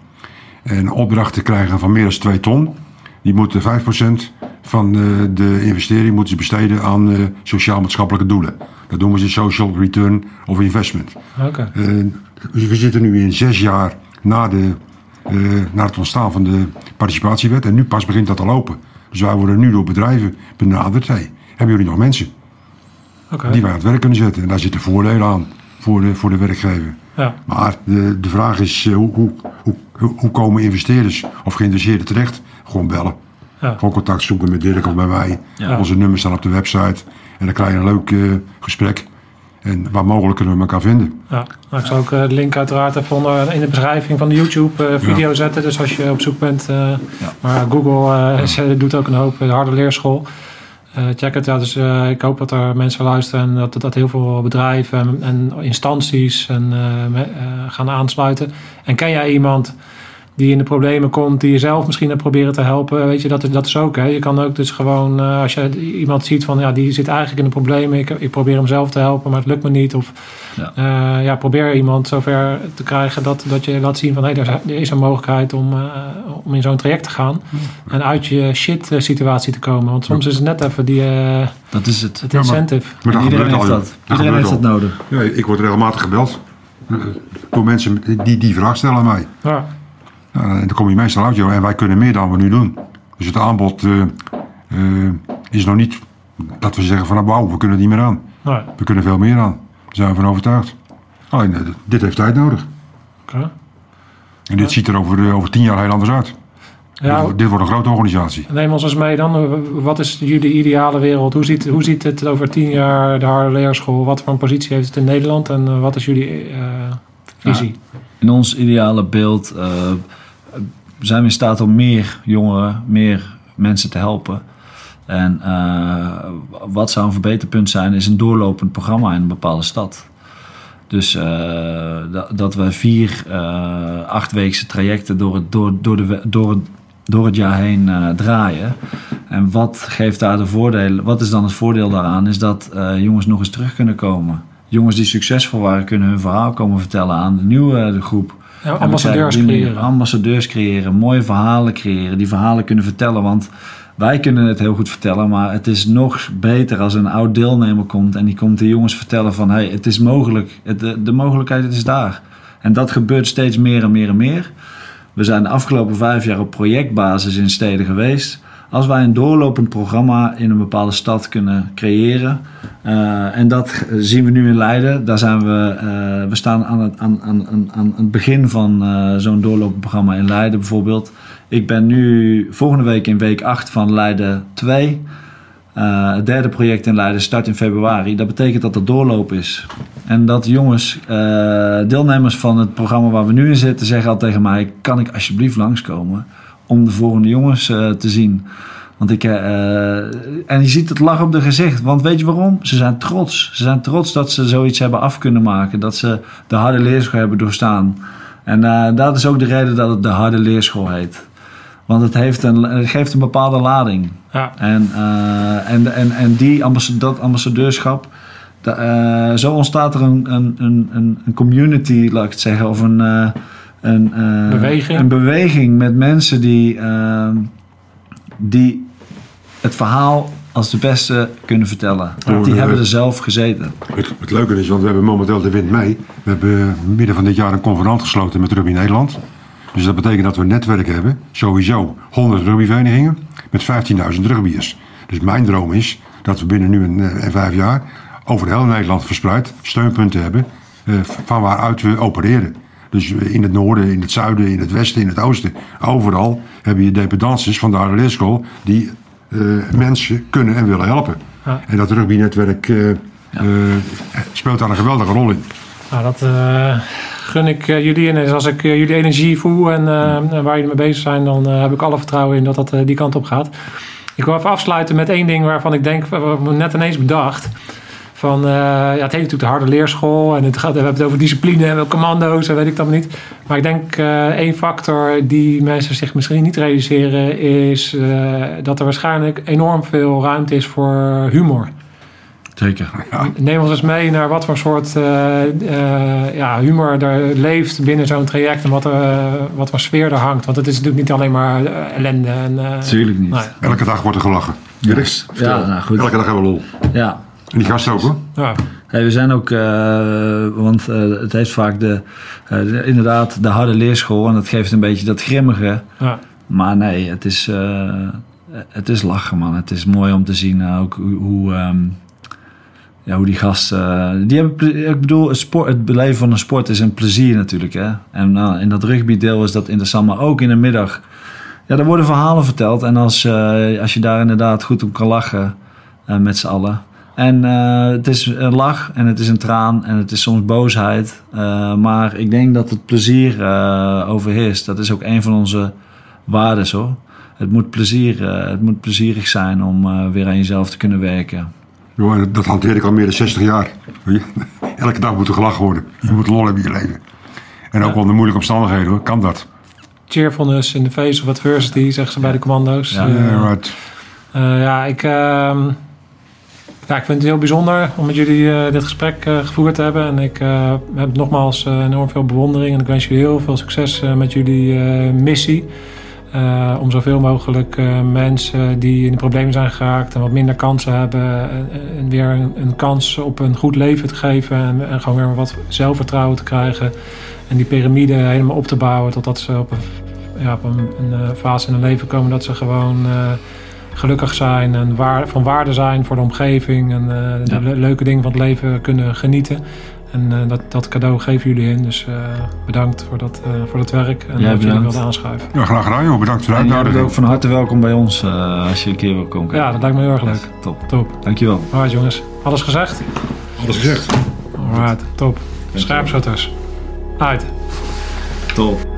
en opdrachten krijgen van meer dan 2 ton, die moeten 5% van de investering moeten ze besteden aan sociaal-maatschappelijke doelen. Dat noemen ze social return of investment. Oké, Eh, we zitten nu in zes jaar na, de, eh, na het ontstaan van de participatiewet. En nu pas begint dat te lopen. Dus wij worden nu door bedrijven benaderd. Hey, hebben jullie nog mensen oké. die wij aan het werk kunnen zetten? En daar zitten voordelen aan voor de, voor de werkgever. Ja, Maar de, de vraag is, eh, hoe, hoe, hoe, hoe komen investeerders of geïnteresseerden terecht? Gewoon bellen. ja. Gewoon contact zoeken met Dirk of bij mij. Ja. Onze nummers staan op de website. En dan krijg je een leuk eh, gesprek. En waar mogelijk kunnen we elkaar vinden. Ja, nou, ik zal ook eh, de link uiteraard even onder, in de beschrijving van de YouTube-video zetten. Dus als je op zoek bent. eh, Maar Google eh, eh, doet ook een hoop eh, de harde leerschool. Eh, check het. Ja, dus eh, ik hoop dat er mensen luisteren en dat, dat heel veel bedrijven en, en instanties en, eh, eh, gaan aansluiten. En ken jij iemand die in de problemen komt, die je zelf misschien hebt proberen te helpen? Weet je, dat is, dat is ook. Hè. Je kan ook dus gewoon, eh, als je iemand ziet van ja, die zit eigenlijk in de problemen. Ik, ik probeer hem zelf te helpen, maar het lukt me niet. Of Ja. eh, ja, probeer iemand zover te krijgen dat, dat je laat zien van hé, er, is- er is een mogelijkheid om, eh, om in zo'n traject te gaan. En uit je shit situatie te komen. Want soms is het net even die, Dat is het. het Ja, maar- incentive. Maar Iedereen heeft al, dat. Iedereen heeft dat nodig. Ja, ik word regelmatig gebeld door mensen die die vraag stellen aan mij. Ja, dan kom je meestal uit, joh, en wij kunnen meer dan we nu doen. Dus het aanbod eh, eh, is nog niet dat we zeggen van, nou, wauw, we kunnen er niet meer aan. nou, We kunnen veel meer aan. Daar zijn we van overtuigd. Alleen, eh, dit heeft tijd nodig. oké. En dit ziet er over, over tien jaar heel anders uit. Ja, dit, wordt- dit wordt een grote organisatie. Neem ons eens mee dan. Wat is jullie ideale wereld? Hoe ziet, hoe ziet het over tien jaar de harde leerschool? Wat voor een positie heeft het in Nederland? En wat is jullie eh, visie? In ons ideale beeld eh, zijn we in staat om meer jongeren, meer mensen te helpen. En eh, wat zou een verbeterpunt zijn, is een doorlopend programma in een bepaalde stad. Dus eh, dat, we vier eh achtweekse trajecten door het, door, door, de, door, het, jaar heen draaien. En wat geeft daar de voordelen? Wat is dan het voordeel daaraan? Is dat jongens nog eens terug kunnen komen. Jongens die succesvol waren, kunnen hun verhaal komen vertellen aan de nieuwe de groep. Ja, ambassadeurs creëren. Ambassadeurs creëren, mooie verhalen creëren, die verhalen kunnen vertellen. Want wij kunnen het heel goed vertellen, maar het is nog beter als een oud deelnemer komt en die komt de jongens vertellen van hey, het is mogelijk, het, de, de mogelijkheid is daar. En dat gebeurt steeds meer en meer en meer. We zijn de afgelopen vijf jaar op projectbasis in steden geweest. Als wij een doorlopend programma in een bepaalde stad kunnen creëren, uh, en dat zien we nu in Leiden, daar zijn we, uh, we staan aan het, aan, aan, aan, begin van uh, zo'n doorlopend programma in Leiden bijvoorbeeld. Ik ben nu volgende week in week 8 van Leiden 2. Uh, het derde project in Leiden start in februari. Dat betekent dat er doorloop is. En dat jongens, deelnemers van het programma waar we nu in zitten, zeggen al tegen mij: kan ik alsjeblieft langskomen om de volgende jongens uh, te zien? Want ik, en je ziet het lach op de gezicht. Want weet je waarom? Ze zijn trots. Ze zijn trots dat ze zoiets hebben af kunnen maken. Dat ze de harde leerschool hebben doorstaan. En dat is ook de reden dat het de harde leerschool heet. Want het, heeft een, het geeft een bepaalde lading. Ja. En, uh, en, en, en die ambassadeur, dat ambassadeurschap, de, uh, zo ontstaat er een, een, een, een community, laat ik het zeggen, of een, uh, een, beweging. een beweging met mensen die, die het verhaal als de beste kunnen vertellen. Ja, die hebben er zelf gezeten. Het, het leuke is, want we hebben momenteel de wind mee. We hebben midden van dit jaar een convenant gesloten met Rugby Nederland. Dus dat betekent dat we een netwerk hebben. Sowieso 100 rugbyverenigingen met 15.000 rugbyers. Dus mijn droom is dat we binnen nu en, eh, en vijf jaar over heel Nederland verspreid steunpunten hebben eh, van waaruit we opereren. Dus in het noorden, in het zuiden, in het westen, in het oosten. Overal heb je dependances van de leerschool die eh, mensen kunnen en willen helpen. Ja. En dat rugbynetwerk eh, speelt daar een geweldige rol in. Nou, dat gun ik jullie. En dus als ik jullie energie voel en en waar jullie mee bezig zijn, dan heb ik alle vertrouwen in dat dat die kant op gaat. Ik wil even afsluiten met één ding waarvan ik denk, wat ik net ineens bedacht. Van, eh, ja, het heet natuurlijk de harde leerschool en het gaat, we hebben het over discipline en commando's en weet ik dat niet. Maar ik denk eh één factor die mensen zich misschien niet realiseren is eh, dat er waarschijnlijk enorm veel ruimte is voor humor. Zeker. Neem ons eens mee naar wat voor soort eh, eh, ja, humor er leeft binnen zo'n traject en wat, wat voor sfeer er hangt. Want het is natuurlijk niet alleen maar ellende. En, eh, Tuurlijk niet. nou ja. Elke dag wordt er gelachen. Direct. Ja, nou goed. Elke dag hebben we lol. Ja, En die gasten ook hoor. Ja, Hey, we zijn ook, eh, want eh, het heeft vaak de, eh, de- inderdaad de harde leerschool en dat geeft een beetje dat grimmige. ja, Maar nee, het is, eh, het is lachen man. Het is mooi om te zien ook hoe, hoe, ehm, ja, hoe die gasten, die hebben, ik bedoel, het, sport, het beleven van een sport is een plezier natuurlijk. Hè? En nou, in dat rugbydeel is dat interessant, maar ook in de middag. Ja, er worden verhalen verteld en als, eh, als je daar inderdaad goed op kan lachen eh, met z'n allen. En eh, het is een lach en het is een traan en het is soms boosheid. Eh, maar ik denk dat het plezier eh, overheerst. Dat is ook een van onze waardes hoor. Het moet, plezier, eh, het moet plezierig zijn om eh, weer aan jezelf te kunnen werken. Jo, en dat hanteer ik al meer dan 60 jaar. [LAUGHS] Elke dag moet er gelachen worden. Je moet lol hebben in je leven. En ook onder moeilijke omstandigheden hoor, kan dat. cheerfulness in the face of adversity, zeggen ze bij de commando's. Ja. Ja, maar het- Eh, ja, ik, ehm, ja, ik vind het heel bijzonder om met jullie eh, dit gesprek eh, gevoerd te hebben. En ik eh, heb nogmaals enorm veel bewondering. En ik wens jullie heel veel succes met jullie missie. Om zoveel mogelijk mensen die in de problemen zijn geraakt en wat minder kansen hebben, en weer een, kans op een goed leven te geven. En, gewoon weer wat zelfvertrouwen te krijgen. En die piramide helemaal op te bouwen totdat ze op een, ja, op een, een fase in hun leven komen dat ze gewoon gelukkig zijn en waar, van waarde zijn voor de omgeving en eh, de Ja. le- leuke dingen van het leven kunnen genieten. En eh, dat, dat cadeau geven jullie in. Dus eh, bedankt voor dat, eh, voor dat werk en Jij dat jullie wilden aanschuiven. ja, graag gedaan joh. Bedankt voor de uitnodiging. ook van harte welkom bij ons eh, als je een keer wil komen. Ja, dat lijkt me heel erg leuk. Top. Top. Dankjewel. Alright jongens. Alles gezegd? Alles gezegd. Alright, top. Scherpschutters. Uit. Top.